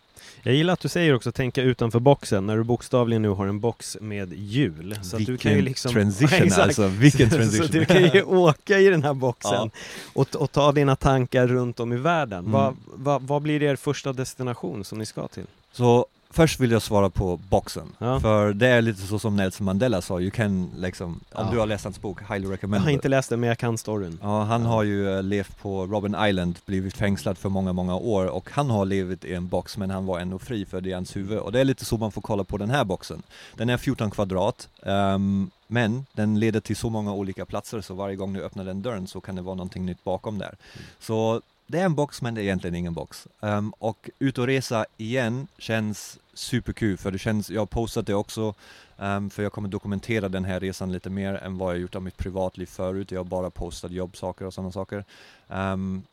Jag gillar att du säger också tänka utanför boxen när du bokstavligen nu har en box med hjul. Så att du kan ju Vilken liksom... transition Exakt. alltså, vilken Så transition. du kan ju åka i den här boxen Ja. och, och ta dina tankar runt om i världen. Mm. Vad vad- vad blir er första destination som ni ska till? Så först vill jag svara på boxen, Ja. för det är lite så som Nelson Mandela sa, you can liksom, om Ja. du har läst hans bok, highly Jag recommend har it. inte läst den men jag kan storyn. Ja, han Ja. har ju eh, levt på Robben Island, blivit fängslad för många, många år och han har levt i en box men han var ändå fri för det är hans huvud och det är lite så man får kolla på den här boxen. Den är 14 kvadrat, ehm, men den leder till så många olika platser så varje gång du öppnar den dörren så kan det vara någonting nytt bakom där. Så det är en box men det är egentligen ingen box. Ehm, och ut och resa igen känns superkul för det känns, jag har postat det också ehm, för jag kommer dokumentera den här resan lite mer än vad jag gjort av mitt privatliv förut. Jag har bara postat jobbsaker och sådana saker. Ehm,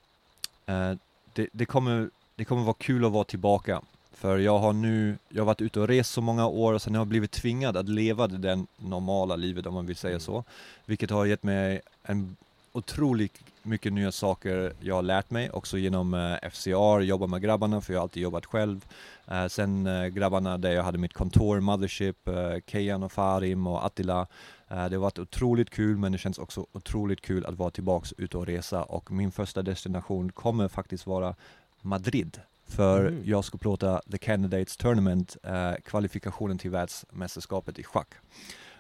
eh, det, det, kommer, det kommer vara kul att vara tillbaka. För jag har nu, jag har varit ute och rest så många år och sen har jag blivit tvingad att leva det normala livet om man vill säga så. Vilket har gett mig en otroligt mycket nya saker jag har lärt mig, också genom eh, FCR, jobba med grabbarna, för jag har alltid jobbat själv. Eh, sen eh, grabbarna där jag hade mitt kontor, Mothership, eh, Kejan och Farim och Attila. Det har varit otroligt kul, men det känns också otroligt kul att vara tillbaks ute och resa och min första destination kommer faktiskt vara Madrid. För Mm. jag ska plåta The Candidates Tournament, eh, kvalifikationen till världsmästerskapet i schack.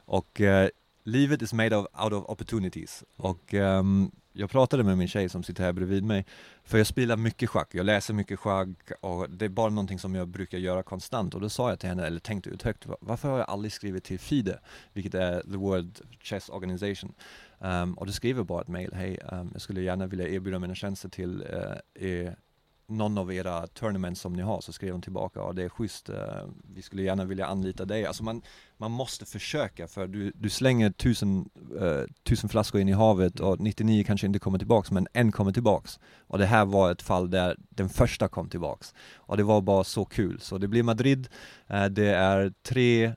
Och eh, livet is made of, out of opportunities. Och ehm, jag pratade med min tjej som sitter här bredvid mig, för jag spelar mycket schack, jag läser mycket schack och det är bara någonting som jag brukar göra konstant. Och då sa jag till henne, eller tänkte ut högt, varför har jag aldrig skrivit till FIDE, vilket är the World Chess Organization? Um, och då skrev jag bara ett mail, hej, um, jag skulle gärna vilja erbjuda mina tjänster till uh, er, någon av era tournaments som ni har, så skrev de tillbaka, ja det är schysst, eh, vi skulle gärna vilja anlita dig. Alltså man, man måste försöka, för du, du slänger tusen, uh, tusen flaskor in i havet och 99 kanske inte kommer tillbaks, men en kommer tillbaks. Och det här var ett fall där den första kom tillbaks. Och det var bara så kul. Så det blir Madrid, uh, det är tre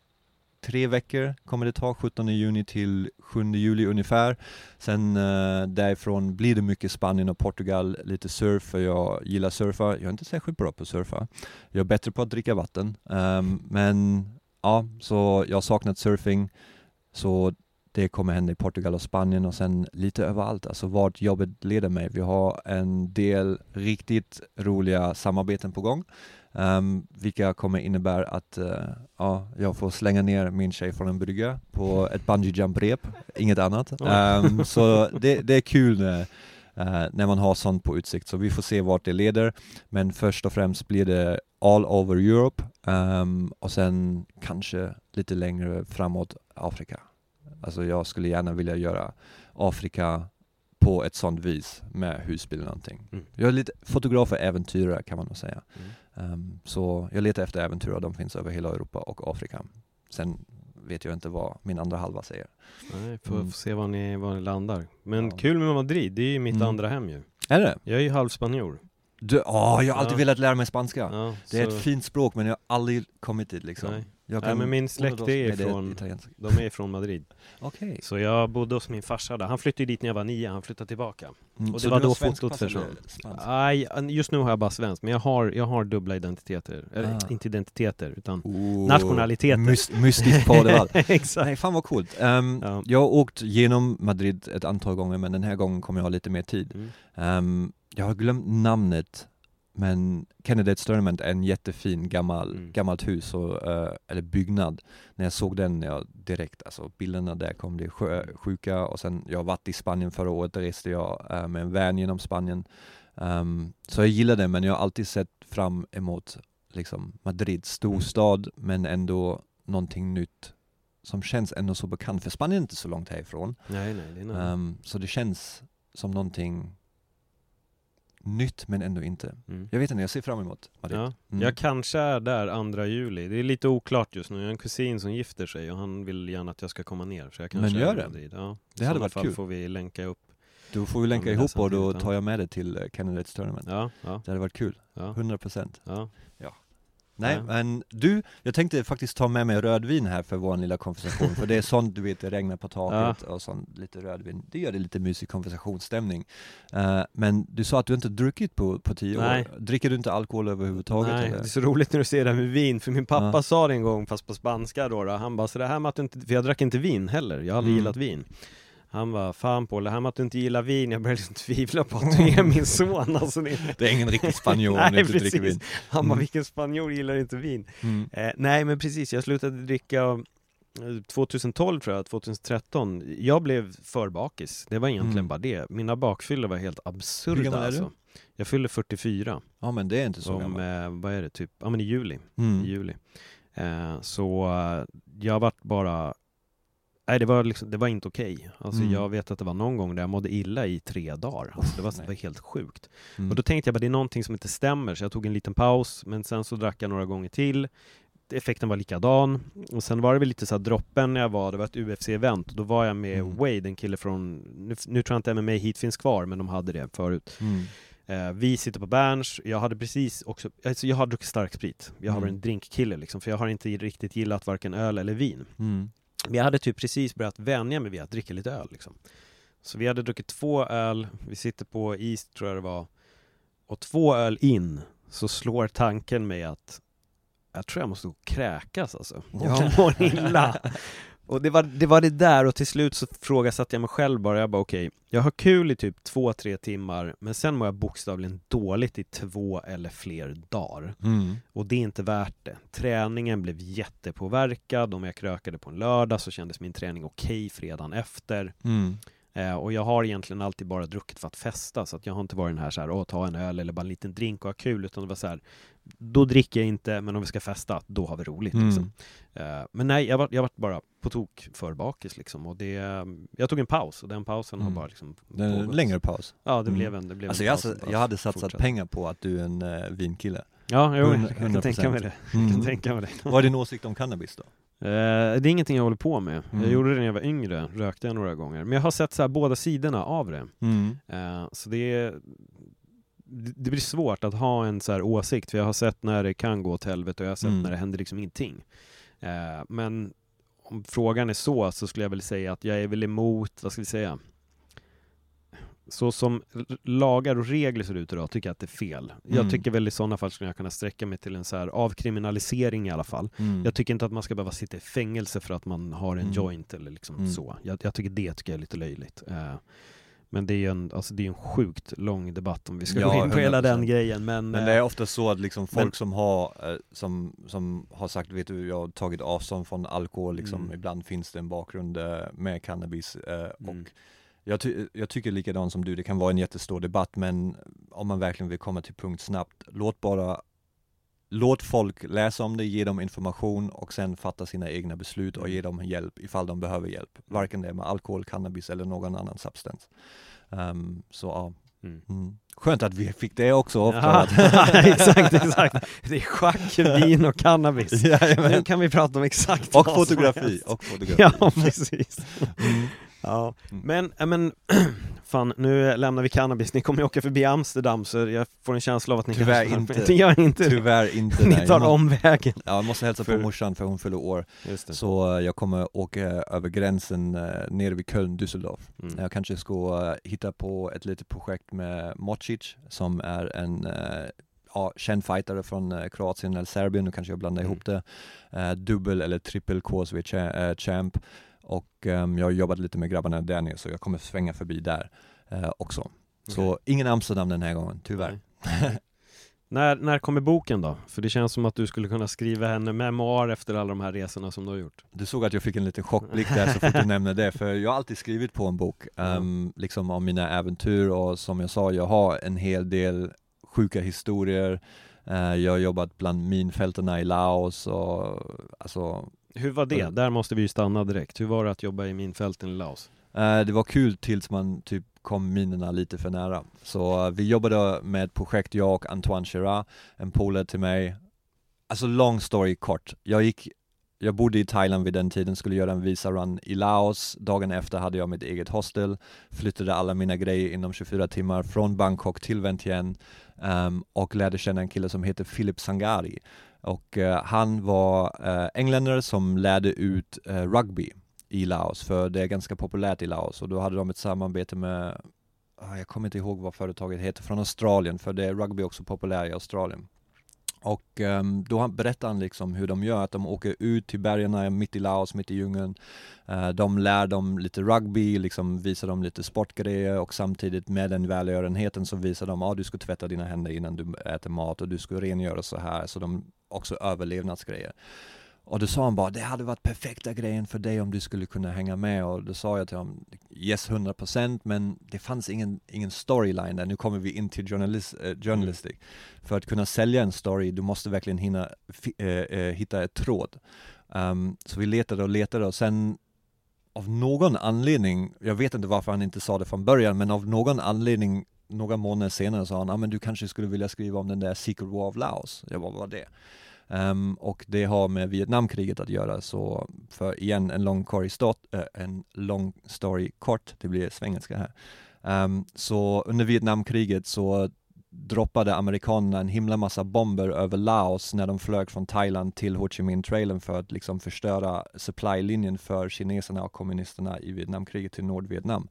Tre veckor kommer det ta, 17 juni till 7 juli ungefär. Sen eh, därifrån blir det mycket Spanien och Portugal, lite surf, för jag gillar surfa. Jag är inte särskilt bra på att surfa. Jag är bättre på att dricka vatten. Um, men ja, så jag har saknat surfing. Så det kommer hända i Portugal och Spanien och sen lite överallt, alltså vart jobbet leder mig. Vi har en del riktigt roliga samarbeten på gång. Um, vilka kommer innebära att uh, ja, jag får slänga ner min tjej från en brygga på ett bungee jump rep, inget annat. Um, så det, det är kul när, uh, när man har sånt på utsikt, så vi får se vart det leder. Men först och främst blir det all over Europe um, och sen kanske lite längre framåt Afrika. Alltså jag skulle gärna vilja göra Afrika på ett sånt vis med husbil eller någonting. Mm. Jag är lite fotograf och äventyrare kan man nog säga. Mm. Um, så jag letar efter äventyr och de finns över hela Europa och Afrika. Sen vet jag inte vad min andra halva säger. Nej, får, Mm. se var ni, var ni landar. Men Ja. kul med Madrid, det är ju mitt Mm. andra hem ju. Är det? Jag är ju halvspanjor. Du, åh, jag har alltid Ja. velat lära mig spanska. Ja, Det är så- ett fint språk men jag har aldrig kommit dit liksom. Nej. Jag Nej, men min släkt är från-. De är från Madrid. Okej. Så jag bodde hos min farsa där. Han flyttade dit när jag var nio, han flyttade tillbaka. Mm, Och så det var du har då svensk fotot eller försvann. Nej, just nu har jag bara svenskt, men jag har, jag har dubbla identiteter. Eller Ah. inte identiteter, utan Oh, nationaliteter. Myst, mystiskt padeval. Exakt. Nej, fan vad coolt. Ehm, Ja. Jag har åkt genom Madrid ett antal gånger men den här gången kommer jag ha lite mer tid. Mm. Ehm, jag har glömt namnet men Candidates Tournament är en jättefin gammal, Mm. gammalt hus, och, eh, eller byggnad. När jag såg den, jag direkt, alltså bilderna där kom bli sjö, sjuka och sen, jag har varit i Spanien förra året, där reste jag eh, med en van genom Spanien. Ehm, så jag gillar det men jag har alltid sett fram emot liksom Madrid, storstad men ändå någonting nytt som känns ändå så bekant, för Spanien är inte så långt härifrån. Nej, nej, det är. Ehm, så det känns som någonting nytt men ändå inte. Mm. Jag vet inte, jag ser fram emot Madrid. Ja. Mm. Jag kanske är där andra juli. Det är lite oklart just nu. Jag har en kusin som gifter sig och han vill gärna att jag ska komma ner. Så jag kanske Men gör det. Ja. Det hade varit fall kul. får vi länka upp. Du får ju länka Ja, ihop och då ja. tar jag med dig till eh, Candidates Tournament. Ja, ja, Det hade varit kul, ja, 100% ja. Nej Ja. men du, jag tänkte faktiskt ta med mig rödvin här för vår lilla konversation, för det är sånt du vet, det regnar på taket och sånt, lite rödvin, det gör det lite mysig konversationsstämning. Eh, men du sa att du inte druckit på, på tio Nej. år, dricker du inte alkohol överhuvudtaget Nej, eller? det är så roligt när du säger det här med vin, för min pappa Ja. sa det en gång fast på spanska då, då. han bara så det här med att du inte, för jag drack inte vin heller, jag har aldrig Mm. gillat vin Han var fan på det här med att du inte gillar vin, jag började liksom tvivla på att du är min son alltså, det... Det är ingen riktig spanjor Nej, du inte dricker vin. Han bara, Mm. vilken spanjor gillar inte vin? Mm. Eh, nej men precis, jag slutade dricka eh, 2012 tror jag, 2013 Jag blev för bakis, det var egentligen Mm. bara det Mina bakfyllor var helt Hur absurda gammal är du? alltså. Jag fyller 44 Ja men det är inte så om, gammalt. eh, vad är det, typ, ja men i juli, i Mm. juli eh, Så eh, jag vart bara Nej det var liksom, det var inte okej Alltså Mm. jag vet att det var någon gång där jag mådde illa i tre dagar alltså, det, var, det var helt sjukt Mm. och då tänkte jag bara, det är någonting som inte stämmer, så jag tog en liten paus, men sen så drack jag några gånger till. Effekten var likadan. Och sen var det väl lite så här droppen när jag var, det var ett UFC-event, då var jag med Mm. Wade, en kille från, nu, nu tror jag inte MMA hit finns kvar, men de hade det förut. Mm. Eh, vi sitter på Berns, jag hade precis också, alltså jag har druckit stark sprit. Jag har Mm. en drinkkille liksom, för jag har inte riktigt gillat varken öl eller vin. Men jag hade typ precis börjat vänja mig vid att dricka lite öl liksom. Så vi hade druckit två öl, vi sitter på East tror jag det var, och två öl in så slår tanken mig att jag tror jag måste gå och kräkas alltså. Jag mår illa. Och det var, det var det där och till slut så frågasatte jag mig själv bara, jag bara okej, jag har kul i typ två, tre timmar men sen mår jag bokstavligen dåligt i två eller fler dagar. Mm. Och det är inte värt det. Träningen blev jättepåverkad, om jag krökade på en lördag så kändes min träning okej fredagen efter. Mm. Eh, och jag har egentligen alltid bara druckit för att festa, så att jag har inte varit den här så här, åh ta en öl eller bara en liten drink och ha kul, utan det var så här, då dricker jag inte, men om vi ska festa, då har vi roligt Mm. liksom. Eh, men nej, jag var, jag var bara på tok för bakis liksom, och det, jag tog en paus, och den pausen har Mm. bara liksom en längre paus. Ja, det Mm. blev en, det blev Alltså en jag, paus bara jag hade satsat fortsatte. pengar på att du är en uh, vinkille. Ja, jo, Hundra- jag kan tänka mig det. Jag kan Mm. tänka mig det. Vad är din åsikt om cannabis då? Eh, det är ingenting jag håller på med. Jag Mm. gjorde det när jag var yngre, rökte jag några gånger. Men jag har sett så här båda sidorna av det. Mm. Eh, så det är det blir svårt att ha en så här åsikt, för jag har sett när det kan gå åt helvete och jag har sett Mm. när det händer liksom ingenting. Eh, men om frågan är så, så skulle jag väl säga att jag är väl emot, vad ska vi säga? Så som lagar och regler ser ut idag tycker jag att det är fel. Jag Mm. tycker väl i sådana fall skulle jag kunna sträcka mig till en så här avkriminalisering i alla fall. Mm. Jag tycker inte att man ska behöva sitta i fängelse för att man har en Mm. joint eller liksom Mm. så. Jag, jag tycker det tycker jag är lite löjligt. Eh, men det är ju en, alltså det är en sjukt lång debatt om vi ska Ja, gå in på hela 100%. den grejen. Men, Men eh, det är ofta så att liksom folk men- som har, eh, som, som har sagt, vet du, jag har tagit avstånd från alkohol liksom, Mm. ibland finns det en bakgrund eh, med cannabis Mm. och jag, ty- jag tycker likadant som du, det kan vara en jättestor debatt men om man verkligen vill komma till punkt snabbt, låt bara Låt folk läsa om det, ge dem information och sen fatta sina egna beslut och Mm. ge dem hjälp ifall de behöver hjälp. Varken det med alkohol, cannabis eller någon annan substans. Ehm, så ja, Mm. mm. skönt att vi fick det också. Ja, exakt, exakt. Det är schack, vin och cannabis. Jajamän. Nu kan vi prata om exakt Och vad som fotografi, helst. och fotografi. Ja, precis. Mm. Ja, Mm. men, ja, men fan, nu lämnar vi cannabis. Ni kommer ju åka förbi Amsterdam, så jag får en känsla av att ni Tyvärr kanske... inte. Gör ni inte. Tyvärr inte Ni tar omvägen. Ja, jag måste hälsa För- på morsan för hon fyller år. Så eh, jag kommer åka över gränsen eh, nere vid Köln, Düsseldorf. Mm. Jag kanske ska eh, hitta på ett litet projekt med Mocic som är en ja, känd fightare från Kroatien eller Serbien, nu kanske jag blandar Mm. ihop det. Dubbel eller trippel KSV cha- eh, champ. Och ehm, jag har jobbat lite med grabbarna där nere så jag kommer svänga förbi där eh, också. Så Okej. ingen Amsterdam den här gången, tyvärr. Nej. när, när kommer boken då? För det känns som att du skulle kunna skriva en memoar efter alla de här resorna som du har gjort. Du såg att jag fick en liten chockblick där så fort du nämnde det, för jag har alltid skrivit på en bok, ehm, liksom om mina äventyr och som jag sa, jag har en hel del sjuka historier, Eh, jag har jobbat bland minfältena i Laos och alltså, Hur var det? Där måste vi ju stanna direkt. Hur var det att jobba i minfälten i Laos? eh, det var kul tills man typ kom minerna lite för nära. Så eh, vi jobbade med ett projekt, jag och Antoine Chira, en polare till mig. Alltså long story kort, jag gick jag bodde i Thailand vid den tiden, skulle göra en visa-run i Laos. Dagen efter hade jag mitt eget hostel, flyttade alla mina grejer inom 24 timmar från Bangkok till Vientiane um, och lärde känna en kille som heter Philip Sangari. Och uh, han var uh, engländare som lärde ut uh, rugby i Laos, för det är ganska populärt i Laos och då hade de ett samarbete med ah, jag kommer inte ihåg vad företaget heter, från Australien, för det är rugby också populärt i Australien. Och um, då berättar han liksom hur de gör, att de åker ut till bergen mitt i Laos, mitt i djungeln. Uh, de lär dem lite rugby, liksom visar dem lite sportgrejer och samtidigt med den välgörenheten så visar de att ah, du ska tvätta dina händer innan du äter mat och du ska rengöra så här, så de också överlevnadsgrejer. Och då sa han bara, det hade varit perfekta grejen för dig om du skulle kunna hänga med och då sa jag till honom, yes 100% men det fanns ingen, ingen storyline där, nu kommer vi in till journalist, äh, journalistic. Mm. För att kunna sälja en story, du måste verkligen hinna, äh, äh, hitta ett tråd. Um, så vi letade och letade och sen av någon anledning, jag vet inte varför han inte sa det från början, men av någon anledning några månader senare sa han, ah, men du kanske skulle vilja skriva om den där Secret War of Laos. Jag bara, vad var det? Um, och det har med Vietnamkriget att göra, så för igen en lång, story, äh, en lång story kort, det blir svengelska här. Um, så under Vietnamkriget så droppade amerikanerna en himla massa bomber över Laos när de flög från Thailand till Ho Chi Minh-trailern för att liksom förstöra supply-linjen för kineserna och kommunisterna i Vietnamkriget till Nordvietnam.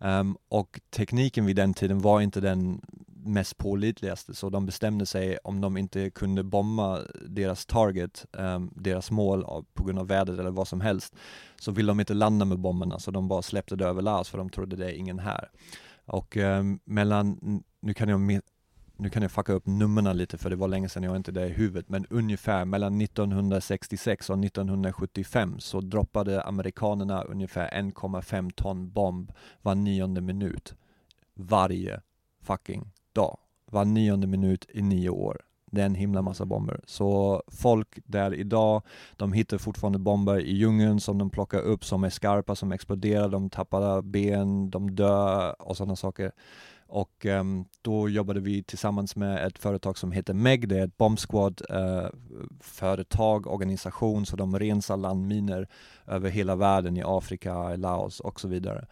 Um, och tekniken vid den tiden var inte den mest pålitligaste, så de bestämde sig om de inte kunde bomba deras target, um, deras mål på grund av vädret eller vad som helst, så ville de inte landa med bomberna, så de bara släppte det över Laos för de trodde det är ingen här. Och um, mellan, nu kan jag nu kan jag fucka upp numren lite för det var länge sedan jag inte det i huvudet, men ungefär mellan 1966 och 1975 så droppade amerikanerna ungefär 1,5 ton bomb var nionde minut. Varje fucking dag. Var nionde minut i nio år. Det är en himla massa bomber. Så folk där idag, de hittar fortfarande bomber i djungeln som de plockar upp som är skarpa, som exploderar, de tappar ben, de dör och sådana saker. Och um, då jobbade vi tillsammans med ett företag som heter MEG, det är ett bombsquad uh, eh, företag, organisation, så de rensar landminer över hela världen i Afrika, Laos och så vidare.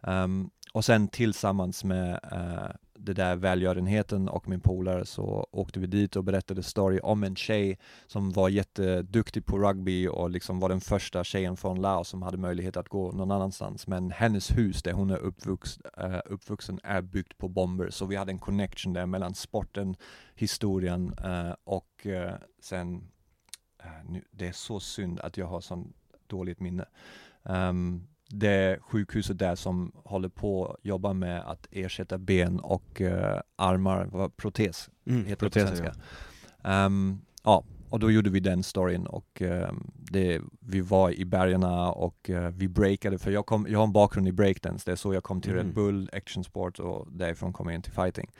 Um, och sen tillsammans med uh, det där välgörenheten och min polare så åkte vi dit och berättade story om en tjej som var jätteduktig på rugby och liksom var den första tjejen från Laos som hade möjlighet att gå någon annanstans. Men hennes hus där hon är uppvux, uh, uppvuxen är byggt på bomber, så vi hade en connection där mellan sporten, historien uh, och uh, sen, nu, det är så synd att jag har sån dåligt minne. Um, det sjukhuset där som håller på att jobba med att ersätta ben och uh, armar, protes mm, heter protes, det på svenska. Ja. Um, ja, och då gjorde vi den storyn och um, det, vi var i bergen och uh, vi breakade, för jag, kom, jag har en bakgrund i breakdance, det är så jag kom till mm. Red Bull, action sport och därifrån kom jag in till fighting.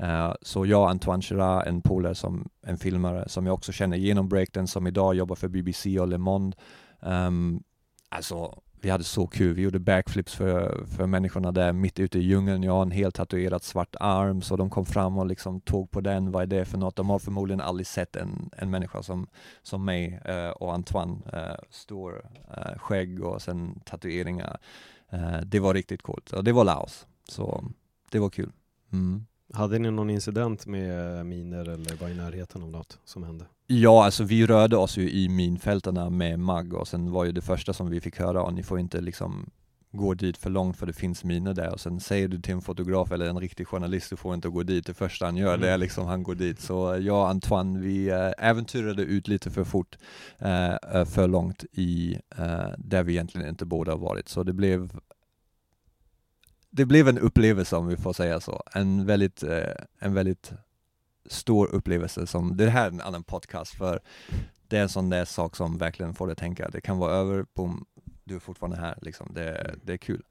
Uh, så jag, Antoine Chira, en polare som en filmare som jag också känner genom breakdance, som idag jobbar för BBC och Le Monde. Um, alltså vi hade så kul, vi gjorde backflips för, för människorna där mitt ute i djungeln. Jag har en helt tatuerad svart arm, så de kom fram och liksom tog på den, vad är det för något? De har förmodligen aldrig sett en, en människa som, som mig eh, och Antoine, eh, stor eh, skägg och sen tatueringar. Eh, det var riktigt coolt, och det var Laos, så det var kul. Mm. Hade ni någon incident med miner eller var i närheten av något som hände? Ja, alltså vi rörde oss ju i minfältena med MAG och sen var ju det första som vi fick höra, ni får inte liksom gå dit för långt för det finns miner där och sen säger du till en fotograf eller en riktig journalist, du får inte gå dit, det första han gör mm. det är liksom han går dit. Så jag och Antoine, vi äh, äventyrade ut lite för fort, för långt i, där vi egentligen inte borde ha varit. Så det blev det blev en upplevelse om vi får säga så, en väldigt, en väldigt stor upplevelse som, det här är en annan podcast för det är en sån där sak som verkligen får dig tänka, det kan vara över, boom, du är fortfarande här liksom, det, mm. det är kul.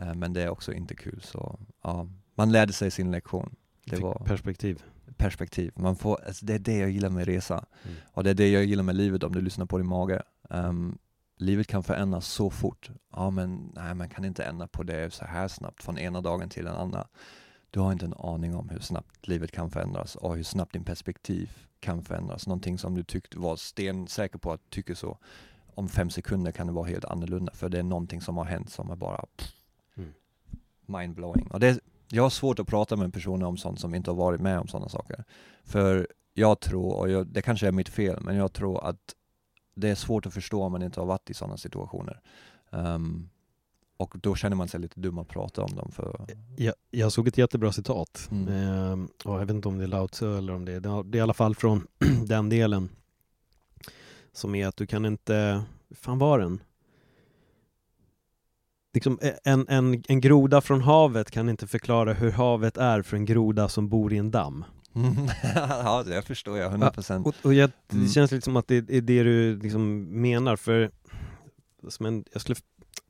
Uh, men det är också inte kul så, ja, man lärde sig sin lektion. Det var perspektiv. Perspektiv, man får, alltså det är det jag gillar med resa. Mm. Och det är det jag gillar med livet om du lyssnar på din mage. Um, livet kan förändras så fort. Ja men nej, man kan inte ändra på det så här snabbt från ena dagen till den andra. Du har inte en aning om hur snabbt livet kan förändras och hur snabbt din perspektiv kan förändras. Någonting som du tyckte var stensäker på att tycka så om fem sekunder kan det vara helt annorlunda för det är någonting som har hänt som är bara pff, Mm. mindblowing. Och det, jag har svårt att prata med personer om sånt som inte har varit med om sådana saker. För jag tror, och jag, det kanske är mitt fel, men jag tror att det är svårt att förstå om man inte har varit i sådana situationer. Ehm, och då känner man sig lite dum att prata om dem för... Jag, jag såg ett jättebra citat. Mm. Ehm, jag vet inte om det är Lao Tzu eller om det är, det är i alla fall från den delen. Som är att du kan inte, fan var den? Liksom eh, en, en, en groda från havet kan inte förklara hur havet är för en groda som bor i en damm. ja, det förstår jag, 100 procent. Och, och jag, det Mm. känns lite som att det är det du liksom menar för som en, jag skulle,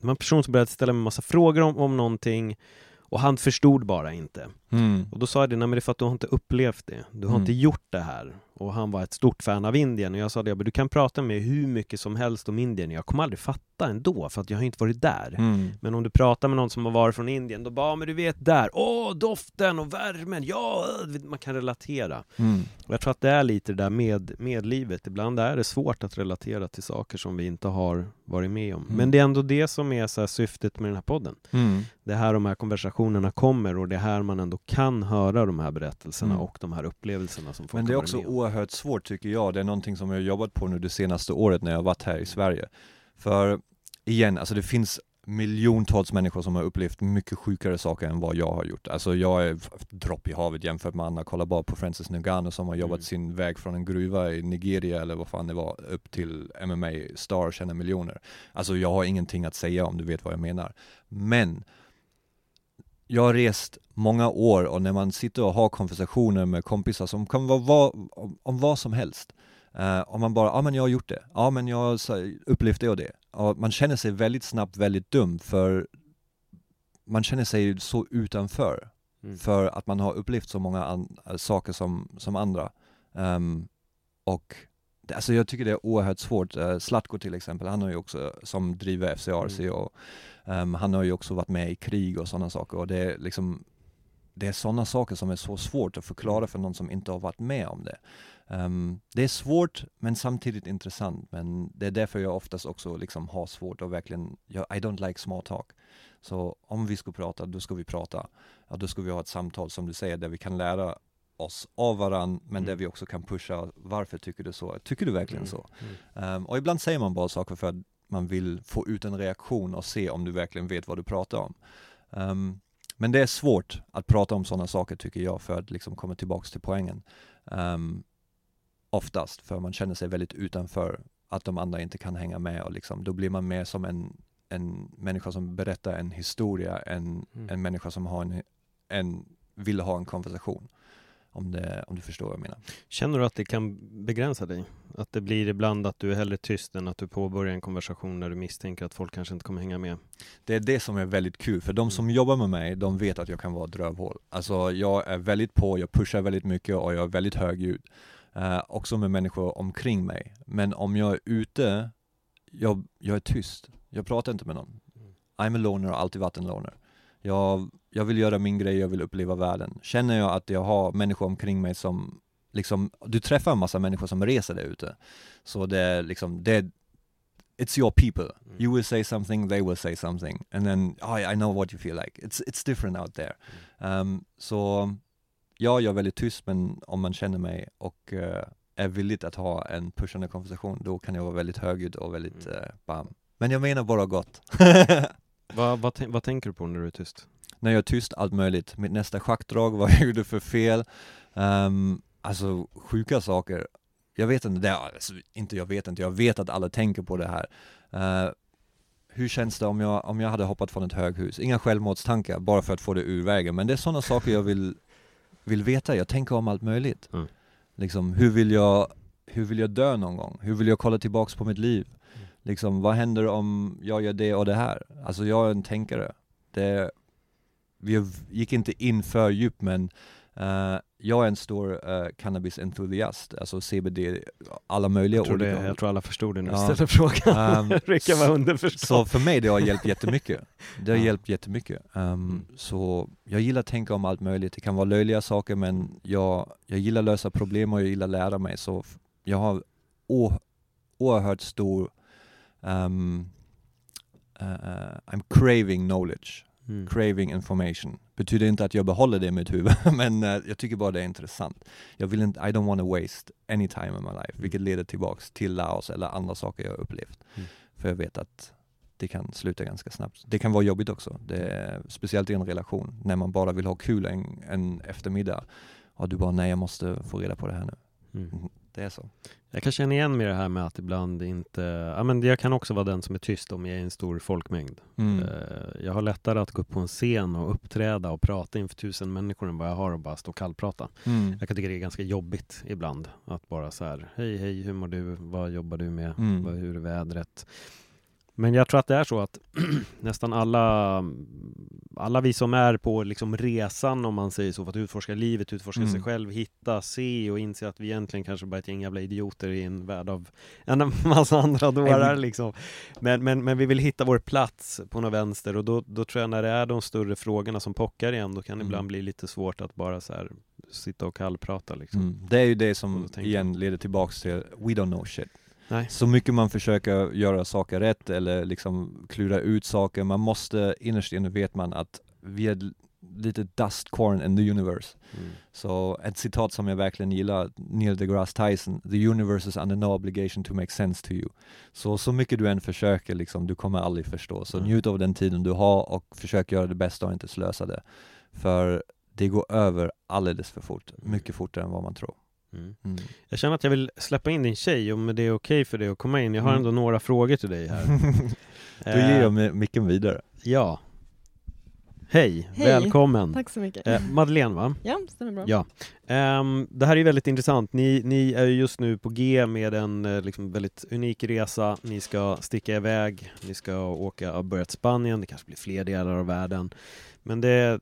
det var en person som började ställa mig en massa frågor om, om någonting och han förstod bara inte. Mm. Och då sa jag det, nej men det är för att du har inte upplevt det. Du har Mm. inte gjort det här. Och han var ett stort fan av Indien och jag sa det, men du kan prata med hur mycket som helst om Indien. Jag kommer aldrig fatta ändå för att jag har inte varit där. Mm. Men om du pratar med någon som har varit från Indien, då bara, "Ja, men du vet där, åh doften och värmen, ja, vet, man kan relatera. Mm. Och jag tror att det är lite det där med, med livet. Ibland är det svårt att relatera till saker som vi inte har varit med om. Mm. Men det är ändå det som är så syftet med den här podden. Mm. Det är här de här konversationerna kommer och det är här man ändå kan höra de här berättelserna Mm. och de här upplevelserna som folk Men det är också oerhört svårt tycker jag, det är någonting som jag har jobbat på nu det senaste året när jag har varit här i Sverige. För igen, alltså det finns miljontals människor som har upplevt mycket sjukare saker än vad jag har gjort. Alltså jag är dropp i havet jämfört med andra. Kolla bara på Francis Ngannou som har jobbat Mm. sin väg från en gruva i Nigeria eller vad fan det var, upp till MMA-star och tjänar miljoner. Alltså jag har ingenting att säga om du vet vad jag menar. Men jag har rest många år och när man sitter och har konversationer med kompisar som kan vara vad, om, om vad som helst. Uh, om man bara, ja men jag har gjort det, ja men jag har upplevt det och det. Och man känner sig väldigt snabbt väldigt dum för man känner sig så utanför. Mm. För att man har upplevt så många saker som, som andra. Ehm, och alltså jag tycker det är oerhört svårt. Uh, Zlatko till exempel, han har ju också, som driver FCRC Mm. och ehm, han har ju också varit med i krig och sådana saker och det är liksom det är sådana saker som är så svårt att förklara för någon som inte har varit med om det. Ehm, det är svårt men samtidigt intressant men det är därför jag oftast också liksom har svårt att verkligen, jag, I don't like small talk. Så om vi ska prata, då ska vi prata. Ja, då ska vi ha ett samtal som du säger där vi kan lära oss av varandra men Mm. där vi också kan pusha, varför tycker du så? Tycker du verkligen Mm. så? Mm. Ehm, och ibland säger man bara saker för att man vill få ut en reaktion och se om du verkligen vet vad du pratar om. Ehm, men det är svårt att prata om sådana saker tycker jag för att liksom komma tillbaks till poängen. Um, oftast, för man känner sig väldigt utanför att de andra inte kan hänga med och liksom, då blir man mer som en, en människa som berättar en historia än Mm. en människa som har en, en, vill ha en konversation. Om, det, om du förstår vad jag menar. Känner du att det kan begränsa dig? Att det blir ibland att du är hellre tyst än att du påbörjar en konversation när du misstänker att folk kanske inte kommer hänga med? Det är det som är väldigt kul, för de som jobbar med mig, de vet att jag kan vara ett rövhål. Alltså jag är väldigt på, jag pushar väldigt mycket och jag är väldigt högljudd. Eh, också med människor omkring mig. Men om jag är ute, jag, jag är tyst. Jag pratar inte med någon. I'm a loner har alltid varit en loner. Jag, jag vill göra min grej, jag vill uppleva världen. Känner jag att jag har människor omkring mig som liksom, du träffar en massa människor som reser där ute. Så det är liksom, det är, it's your people. You will say something, they will say something. And then, oh, I know what you feel like. It's, it's different out there. Um, så ja, jag är väldigt tyst, men om man känner mig och eh, är villig att ha en pushande konversation, då kan jag vara väldigt högljudd och väldigt Mm. uh, bam. Men jag menar bara gott. Vad, vad, vad tänker du på när du är tyst? När jag är tyst, allt möjligt. Mitt nästa schackdrag, vad jag gjorde för fel. Um, alltså sjuka saker. Jag vet inte, det, alltså, inte jag vet inte, jag vet att alla tänker på det här. Eh, hur känns det om jag, om jag hade hoppat från ett höghus? Inga självmordstankar, bara för att få det ur vägen. Men det är sådana saker jag vill, vill veta. Jag tänker om allt möjligt. Mm. Liksom, hur vill jag, hur vill jag dö någon gång? Hur vill jag kolla tillbaks på mitt liv? Liksom, vad händer om jag gör det och det här? Alltså jag är en tänkare. Det, vi gick inte in för djupt men eh, jag är en stor uh, cannabis-entusiast, alltså CBD, alla möjliga Jag tror, det, olika. jag tror alla förstod det när du Ja. ställde frågan. Um, det brukar vara Så för mig det har hjälpt jättemycket. Det har Ja. hjälpt jättemycket. Um, Så jag gillar att tänka om allt möjligt. Det kan vara löjliga saker men jag, jag gillar lösa problem och jag gillar lära mig. Så jag har oerhört stor um, uh, I'm craving knowledge, Mm. craving information. Betyder inte att jag behåller det i mitt huvud, men uh, jag tycker bara det är intressant. Jag vill inte, I don't want to waste any time in my life, vilket leder tillbaks till Laos eller andra saker jag har upplevt. Mm. För jag vet att det kan sluta ganska snabbt. Det kan vara jobbigt också, det är, speciellt i en relation, när man bara vill ha kul en, en eftermiddag och du bara, nej jag måste få reda på det här nu. Mm. Det är så. Jag kan känna igen mig i det här med att ibland inte, ja men jag kan också vara den som är tyst om jag är i en stor folkmängd. Mm. Eh, Jag har lättare att gå upp på en scen och uppträda och prata inför tusen människor än vad jag har att bara stå och kallprata. Mm. Jag kan tycka det är ganska jobbigt ibland att bara så här, hej hej, hur mår du, vad jobbar du med, Mm. hur är vädret? Men jag tror att det är så att nästan alla, alla vi som är på liksom resan om man säger så, för att utforska livet, utforska Mm. sig själv, hitta, se och inse att vi egentligen kanske bara är ett gäng jävla idioter i en värld av en massa andra dårar liksom. Men, men, men vi vill hitta vår plats på något vänster och då, då tror jag när det är de större frågorna som pockar igen, då kan det Mm. ibland bli lite svårt att bara så här sitta och kallprata liksom. Mm. Det är ju det som igen leder tillbaks till we don't know shit. Nej. Så mycket man försöker göra saker rätt eller liksom klura ut saker, man måste, innerst inne vet man att vi är lite dust corn in the universe. Mm. Så ett citat som jag verkligen gillar, Neil deGrasse Tyson, the universe is under no obligation to make sense to you. Så, så mycket du än försöker liksom, du kommer aldrig förstå. Så Mm. njut av den tiden du har och försök göra det bästa och inte slösa det. För det går över alldeles för fort, mycket fortare än vad man tror. Mm. Mm. Jag känner att jag vill släppa in din tjej om det är okej för dig att komma in. Jag har Mm. ändå några frågor till dig här. Då ger jag mi- micken vidare. Ja. Hej, Hej. välkommen. Tack så mycket. Eh, Madeleine va? Ja, stämmer bra. Ja. Ehm, det här är väldigt intressant. Ni, ni är ju just nu på G med en eh, liksom väldigt unik resa. Ni ska sticka iväg, ni ska åka och börja till Spanien, det kanske blir fler delar av världen. Men det,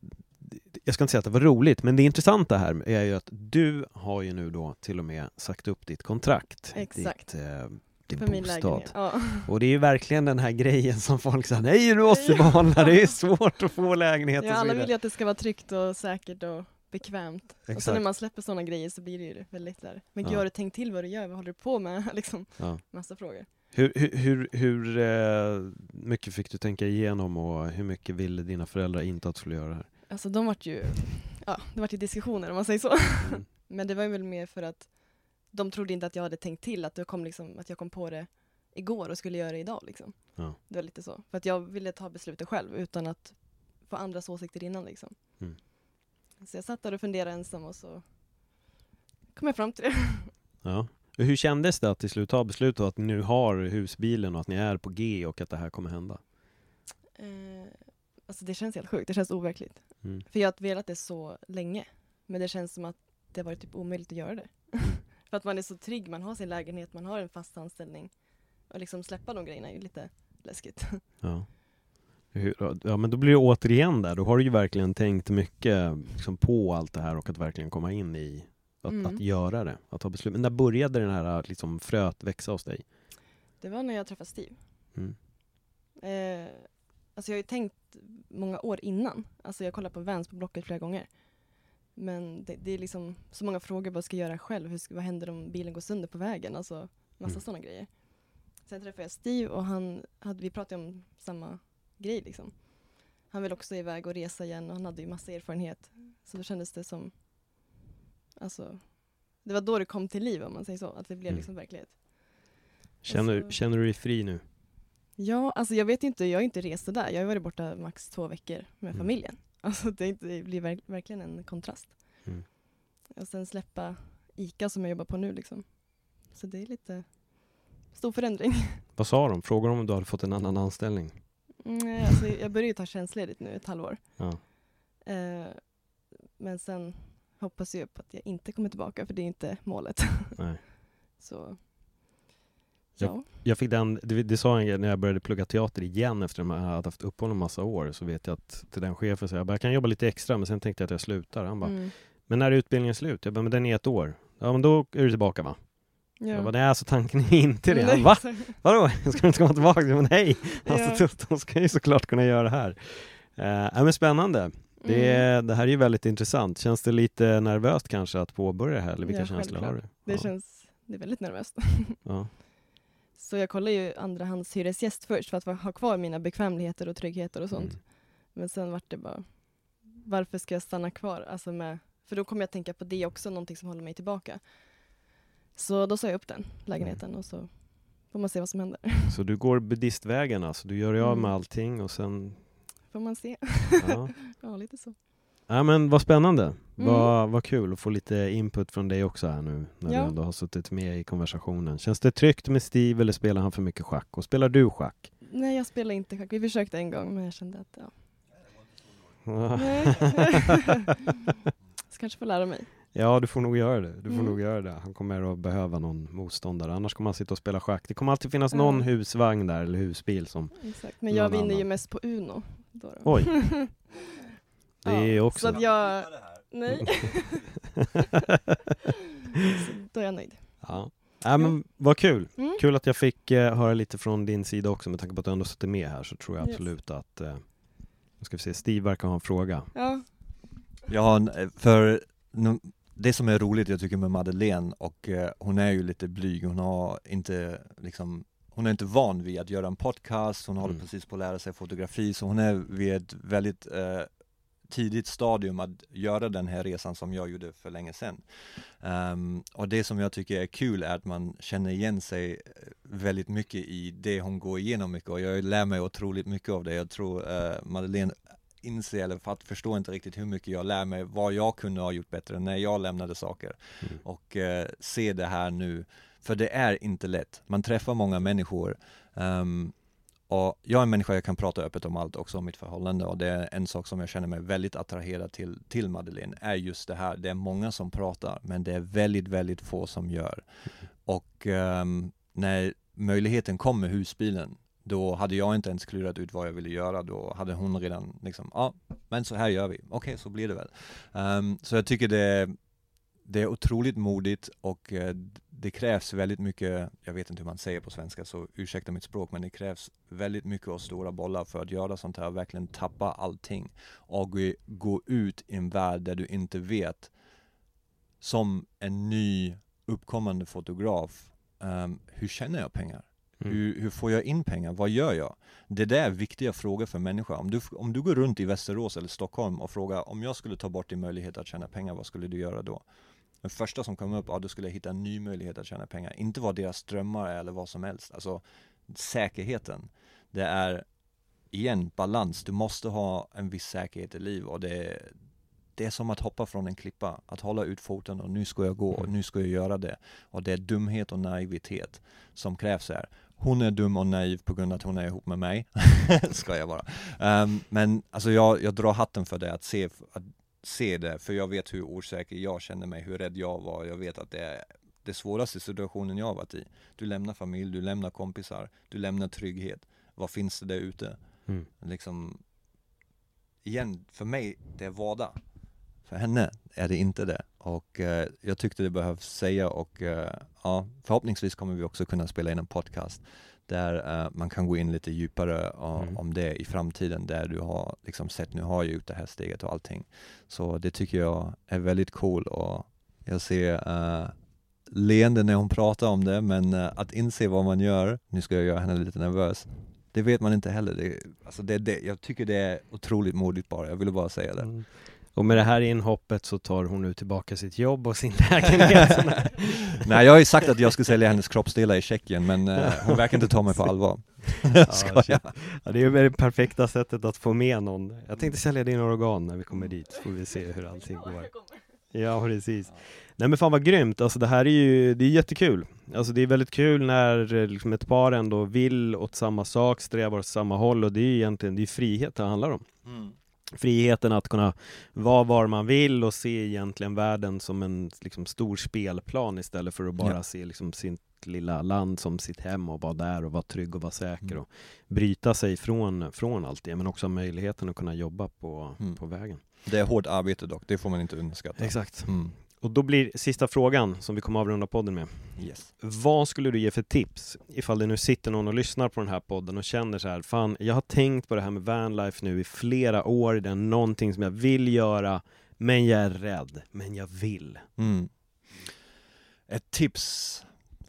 jag ska inte säga att det var roligt, men det intressanta här är ju att du har ju nu då till och med sagt upp ditt kontrakt. Exakt. Ditt, eh, din För bostad. Ja. Och det är ju verkligen den här grejen som folk säger, nej du måste behålla, det är svårt att få lägenhet och ja, alla vill ju att det ska vara tryggt och säkert och bekvämt. Och Exakt. sen när man släpper sådana grejer så blir det ju väldigt där. Men gud, Ja. har du tänkt till vad du gör? Vad håller du på med? liksom, Ja. massa frågor. Hur, hur, hur, hur eh, mycket fick du tänka igenom och hur mycket ville dina föräldrar inte att du skulle göra det här? Alltså de vart ju, ja, det vart ju diskussioner om man säger så. Mm. Men det var ju väl mer för att de trodde inte att jag hade tänkt till, att, det kom liksom, att jag kom på det igår och skulle göra det idag. Liksom. Ja. Det var lite så. För att jag ville ta beslutet själv utan att få andras åsikter innan. Liksom. Mm. Så jag satt där och funderade ensam och så kom jag fram till det. Ja. Hur kändes det att till slut ta beslutet att ni nu har husbilen och att ni är på G och att det här kommer hända? Alltså det känns helt sjukt, det känns overkligt. Mm. För jag har velat det så länge. Men det känns som att det har varit typ omöjligt att göra det. För att man är så trygg, man har sin lägenhet, man har en fast anställning. Och liksom släppa de grejerna är ju lite läskigt. Ja. Ja men då blir det återigen där, då har du ju verkligen tänkt mycket liksom, på allt det här och att verkligen komma in i att, Mm. att göra det, att ta beslut. Men när började den här liksom, fröet växa hos dig? Det var när jag träffade Steve. Mm. Eh, alltså jag har ju tänkt många år innan. Alltså jag kollar på Vans på Blocket flera gånger. Men det, det är liksom så många frågor vad ska jag göra själv? Hur ska, vad händer om bilen går sönder på vägen? Alltså massa Mm. sådana grejer. Sen träffade jag Steve och han hade, vi pratade om samma grej liksom. Han vill också iväg och resa igen och han hade ju massa erfarenhet. Så då kändes det som, alltså, det var då det kom till liv om man säger så. Att det blev Mm. liksom verklighet. Känner, Alltså- känner du dig fri nu? Ja, alltså jag vet inte, jag har inte rest där. Jag har varit borta max två veckor med Mm. familjen. Alltså det, inte, det blir verk, verkligen en kontrast. Mm. Och sen släppa ICA som jag jobbar på nu liksom. Så det är lite stor förändring. Vad sa de? Frågade de om du hade fått en annan anställning? Nej, alltså jag börjar ju ta tjänstledigt nu ett halvår. Ja. Eh, men sen hoppas jag på att jag inte kommer tillbaka för det är inte målet. Nej. Så Ja. ja. Jag fick den, det, det sa jag när jag började plugga teater igen efter att jag hade haft uppehåll en massa år så vet jag att till den chefen sa jag bara, jag kan jobba lite extra men sen tänkte jag att jag slutar. Han bara, Mm. men när är utbildningen slut? Jag bara, men den är ett år. Ja men då är du tillbaka va? ja. Jag bara, nej alltså tanken är inte det. Han Nej, va? Vadå? Ska du inte komma tillbaka? Jag bara, nej! Alltså Ja. de ska ju såklart kunna göra det här. Uh, men spännande. Det, Mm. det här är ju väldigt intressant. Känns det lite nervöst kanske att påbörja det här? Eller vilka Ja, känslor har du? Det ja. känns, det är väldigt nervöst. ja. Så jag kollar ju andrahandshyresgäst först för att ha kvar mina bekvämligheter och tryggheter och sånt. Mm. Men sen vart det bara, varför ska jag stanna kvar? Alltså med, för då kommer jag tänka på det också, någonting som håller mig tillbaka. Så då sa jag upp den lägenheten och så får man se vad som händer. Så du går buddhistvägen alltså, du gör dig av med Mm. allting och sen, Får man se. ja. ja, lite så. Ja men vad spännande, Mm. vad, vad kul att få lite input från dig också här nu när Ja. du ändå har suttit med i konversationen. Känns det tryggt med Steve eller spelar han för mycket schack? Och spelar du schack? Nej, jag spelar inte schack. Vi försökte en gång men jag kände att, ja. Nej. så kanske får lära mig. Ja, du får nog göra det. Du får Mm. nog göra det. Han kommer att behöva någon motståndare, annars kommer han sitta och spela schack. Det kommer alltid finnas någon husvagn där, eller husbil som... Exakt. Men jag vinner ju annan. mest på Uno. Då då. Oj. Det är Ja, också... Så att jag... Nej. då är jag nöjd. Ja. Ja, men vad kul! Mm. Kul att jag fick eh, höra lite från din sida också, med tanke på att du ändå suttit med här så tror jag Yes. absolut att... Eh, nu ska vi se, Steve verkar ha en fråga. Ja. En, eh, för det som är roligt jag tycker med Madeleine och eh, hon är ju lite blyg, hon har inte liksom hon är inte van vid att göra en podcast, hon håller Mm. precis på att lära sig fotografi så hon är vid ett väldigt eh, tidigt stadium att göra den här resan som jag gjorde för länge sedan. Ehm, och det som jag tycker är kul är att man känner igen sig eh, väldigt mycket i det hon går igenom mycket och jag lär mig otroligt mycket av det. Jag tror eh, Madeleine inser eller för att förstå inte riktigt hur mycket jag lär mig, vad jag kunde ha gjort bättre när jag lämnade saker. Mm. Och eh, se det här nu, för det är inte lätt. Man träffar många människor ehm, och jag är en människa, jag kan prata öppet om allt också om mitt förhållande och det är en sak som jag känner mig väldigt attraherad till, till Madeleine, är just det här, det är många som pratar men det är väldigt, väldigt få som gör. Och um, när möjligheten kom med husbilen, då hade jag inte ens klurat ut vad jag ville göra, då hade hon redan liksom, ja, men så här gör vi, okej så blir det väl. Um, så jag tycker det, det är otroligt modigt och eh, det krävs väldigt mycket, jag vet inte hur man säger på svenska så ursäkta mitt språk, men det krävs väldigt mycket och stora bollar för att göra sånt här, verkligen tappa allting och gå- ut i en värld där du inte vet som en ny uppkommande fotograf, ehm, hur tjänar jag pengar? Mm. Hur, hur får jag in pengar? Vad gör jag? Det där är viktiga frågor för människor. Om du, om du går runt i Västerås eller Stockholm och frågar om jag skulle ta bort din möjlighet att tjäna pengar, vad skulle du göra då? Den första som kom upp, ja då skulle jag hitta en ny möjlighet att tjäna pengar. Inte vad deras drömmar är eller vad som helst. Alltså säkerheten. Det är, igen, balans. Du måste ha en viss säkerhet i liv och det, det är som att hoppa från en klippa. Att hålla ut foten och nu ska jag gå och nu ska jag göra det. Och det är dumhet och naivitet som krävs här. Hon är dum och naiv på grund av att hon är ihop med mig. ska jag bara. Um, men alltså jag, jag drar hatten för det, att se, att se det, för jag vet hur osäker jag känner mig, hur rädd jag var. Jag vet att det är det svåraste situationen jag har varit i. Du lämnar familj, du lämnar kompisar, du lämnar trygghet. Vad finns det där ute? Mm. Liksom, igen, för mig, det är vardag. För henne är det inte det. Och eh, jag tyckte det behövs säga och eh, ja, förhoppningsvis kommer vi också kunna spela in en podcast där eh, man kan gå in lite djupare uh, Mm. om det i framtiden där du har liksom sett, nu har jag gjort det här steget och allting. Så det tycker jag är väldigt cool och jag ser uh, leende när hon pratar om det men eh, att inse vad man gör, nu ska jag göra henne lite nervös, det vet man inte heller. Det, alltså det, det, jag tycker det är otroligt modigt bara, jag ville bara säga det. Mm. Och med det här inhoppet så tar hon nu tillbaka sitt jobb och sin lägenhet. Nej jag har ju sagt att jag ska sälja hennes kroppsdelar i Tjeckien men eh, hon verkar inte ta mig på allvar. Ja, det är ju det perfekta sättet att få med någon. Jag tänkte sälja dina organ när vi kommer dit, så får vi se hur allting går. Ja, precis. Nej men fan vad grymt, alltså det här är ju, det är jättekul. Alltså det är väldigt kul när eh, liksom ett par ändå vill åt samma sak, strävar åt samma håll och det är ju egentligen, det är frihet det handlar om. Mm. Friheten att kunna vara var man vill och se egentligen världen som en liksom, stor spelplan istället för att bara Ja. se liksom, sitt lilla land som sitt hem och vara där och vara trygg och vara säker Mm. och bryta sig från, från allt det men också möjligheten att kunna jobba på, Mm. på vägen. Det är hårt arbete dock, det får man inte underskatta. Exakt. Mm. Och då blir sista frågan som vi kommer avrunda podden med. Yes. Vad skulle du ge för tips ifall det nu sitter någon och lyssnar på den här podden och känner så här, fan jag har tänkt på det här med vanlife nu i flera år, det är någonting som jag vill göra, men jag är rädd, men jag vill. Mm. Ett tips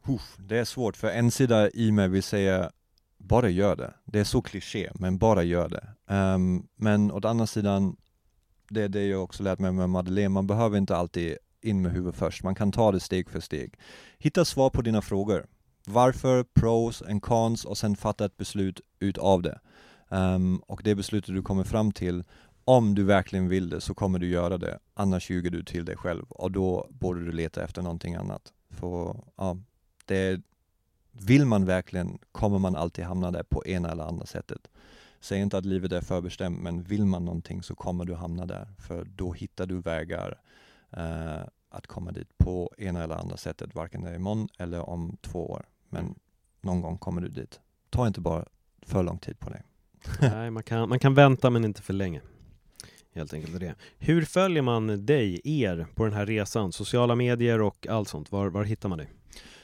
Uff, det är svårt för en sida i mig vill säga bara gör det. Det är så kliché, men bara gör det. Um, men åt andra sidan, det är det jag också lärt mig med Madeleine, man behöver inte alltid in med huvudet först, man kan ta det steg för steg. Hitta svar på dina frågor. Varför, pros and cons och sen fatta ett beslut utav det. Um, och det beslutet du kommer fram till, om du verkligen vill det så kommer du göra det, annars ljuger du till dig själv och då borde du leta efter någonting annat. För ja, det, vill man verkligen kommer man alltid hamna där på ena eller andra sättet. Säg inte att livet är förbestämt, men vill man någonting så kommer du hamna där, för då hittar du vägar eh, att komma dit på ena eller andra sättet, varken det är imorgon eller om två år. Men någon gång kommer du dit. Ta inte bara för lång tid på dig. Nej, man kan, man kan vänta men inte för länge. Helt enkelt det. Hur följer man dig, er, på den här resan? Sociala medier och allt sånt, var, var hittar man dig?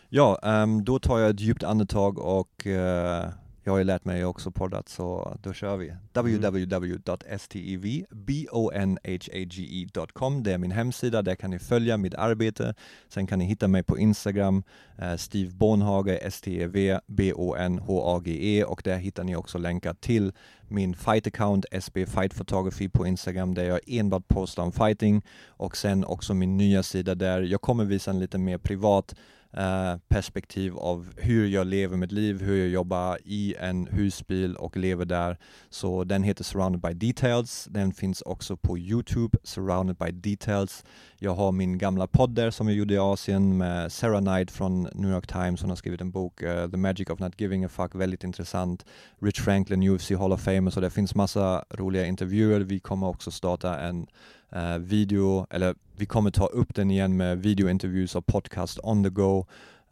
Ja, um, då tar jag ett djupt andetag och uh, jag har ju lärt mig också poddat så då kör vi. Mm. www.stevbonhage.com Det är min hemsida, där kan ni följa mitt arbete. Sen kan ni hitta mig på Instagram, uh, Steve Bonhage, S-T-E-V-B-O-N-H-A-G-E och där hittar ni också länkar till min fight-account, SB Fight Photography på Instagram där jag enbart postar om fighting och sen också min nya sida där jag kommer visa en lite mer privat Eh, perspektiv av hur jag lever mitt liv, hur jag jobbar i en husbil och lever där. Så den heter Surrounded by Details. Den finns också på Youtube, Surrounded by Details. Jag har min gamla podd där som jag gjorde i Asien med Sarah Knight från New York Times. Hon har skrivit en bok, uh, The Magic of Not Giving a Fuck, väldigt intressant. Rich Franklin, UFC Hall of Fame, så det finns massa roliga intervjuer. Vi kommer också starta en eh, video, eller vi kommer ta upp den igen med videointervjuer och podcast on the go.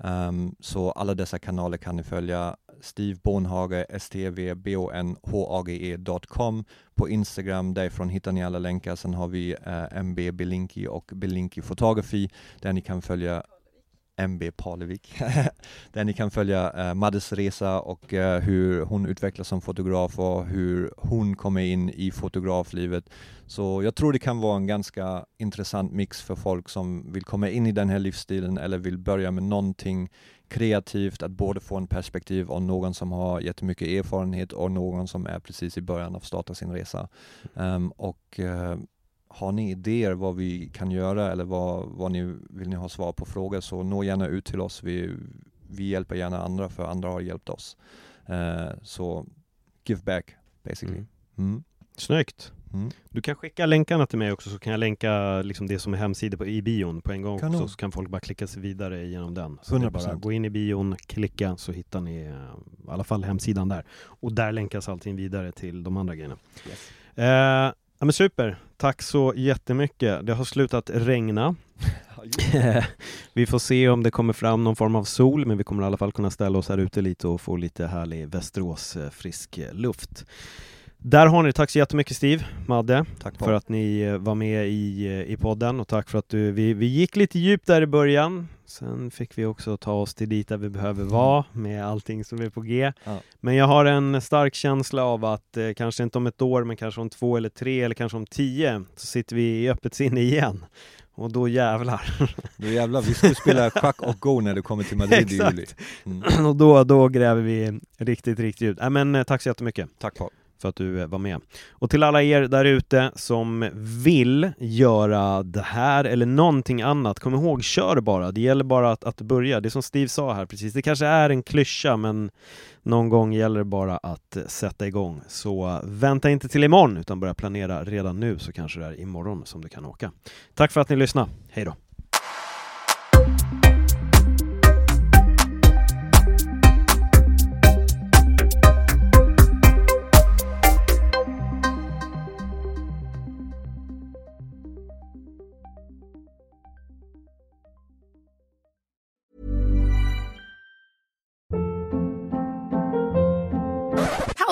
Um, så alla dessa kanaler kan ni följa. Steve Bonhage, stvbonhage.com på Instagram. Därifrån hittar ni alla länkar. Sen har vi eh, MB Belinki och Belinki Photography där ni kan följa MB Palevik, där ni kan följa uh, Maddes resa och uh, hur hon utvecklas som fotograf och hur hon kommer in i fotograflivet. Så jag tror det kan vara en ganska intressant mix för folk som vill komma in i den här livsstilen eller vill börja med någonting kreativt, att både få en perspektiv av någon som har jättemycket erfarenhet och någon som är precis i början av att starta sin resa. Um, och uh, har ni idéer vad vi kan göra eller vad, vad ni vill ni ha svar på frågor så nå gärna ut till oss. Vi, vi hjälper gärna andra för andra har hjälpt oss. Uh, så give back basically. Mm. Mm. Snyggt! Mm. Du kan skicka länkarna till mig också så kan jag länka liksom det som är hemsida på, i bion på en gång också, så kan folk bara klicka sig vidare genom den. Så 100%. bara gå in i bion, klicka så hittar ni uh, i alla fall hemsidan där. Och där länkas allting vidare till de andra grejerna. Yes. Uh, Ja men super, tack så jättemycket. Det har slutat regna. vi får se om det kommer fram någon form av sol, men vi kommer i alla fall kunna ställa oss här ute lite och få lite härlig Västerås eh, frisk eh, luft. Där har ni Tack så jättemycket Steve, Madde, tack för att ni eh, var med i, eh, i podden och tack för att du, vi, vi gick lite djupt där i början. Sen fick vi också ta oss till dit där vi behöver vara med allting som är på G. Ja. Men jag har en stark känsla av att eh, kanske inte om ett år, men kanske om två eller tre eller kanske om tio så sitter vi i öppet sinne igen. Och då jävlar. Då jävlar, vi ska spela schack och go när du kommer till Madrid i juli. Mm. och då, då gräver vi riktigt, riktigt djupt. Äh, men eh, tack så jättemycket. Tack Paul för att du eh, var med. Och till alla er där ute som vill göra det här eller någonting annat, kom ihåg, kör bara. Det gäller bara att, att börja. Det som Steve sa här precis, det kanske är en klyscha, men någon gång gäller det bara att eh, sätta igång. Så eh, vänta inte till imorgon, utan börja planera redan nu, så kanske det är imorgon som du kan åka. Tack för att ni lyssnade. Hej då!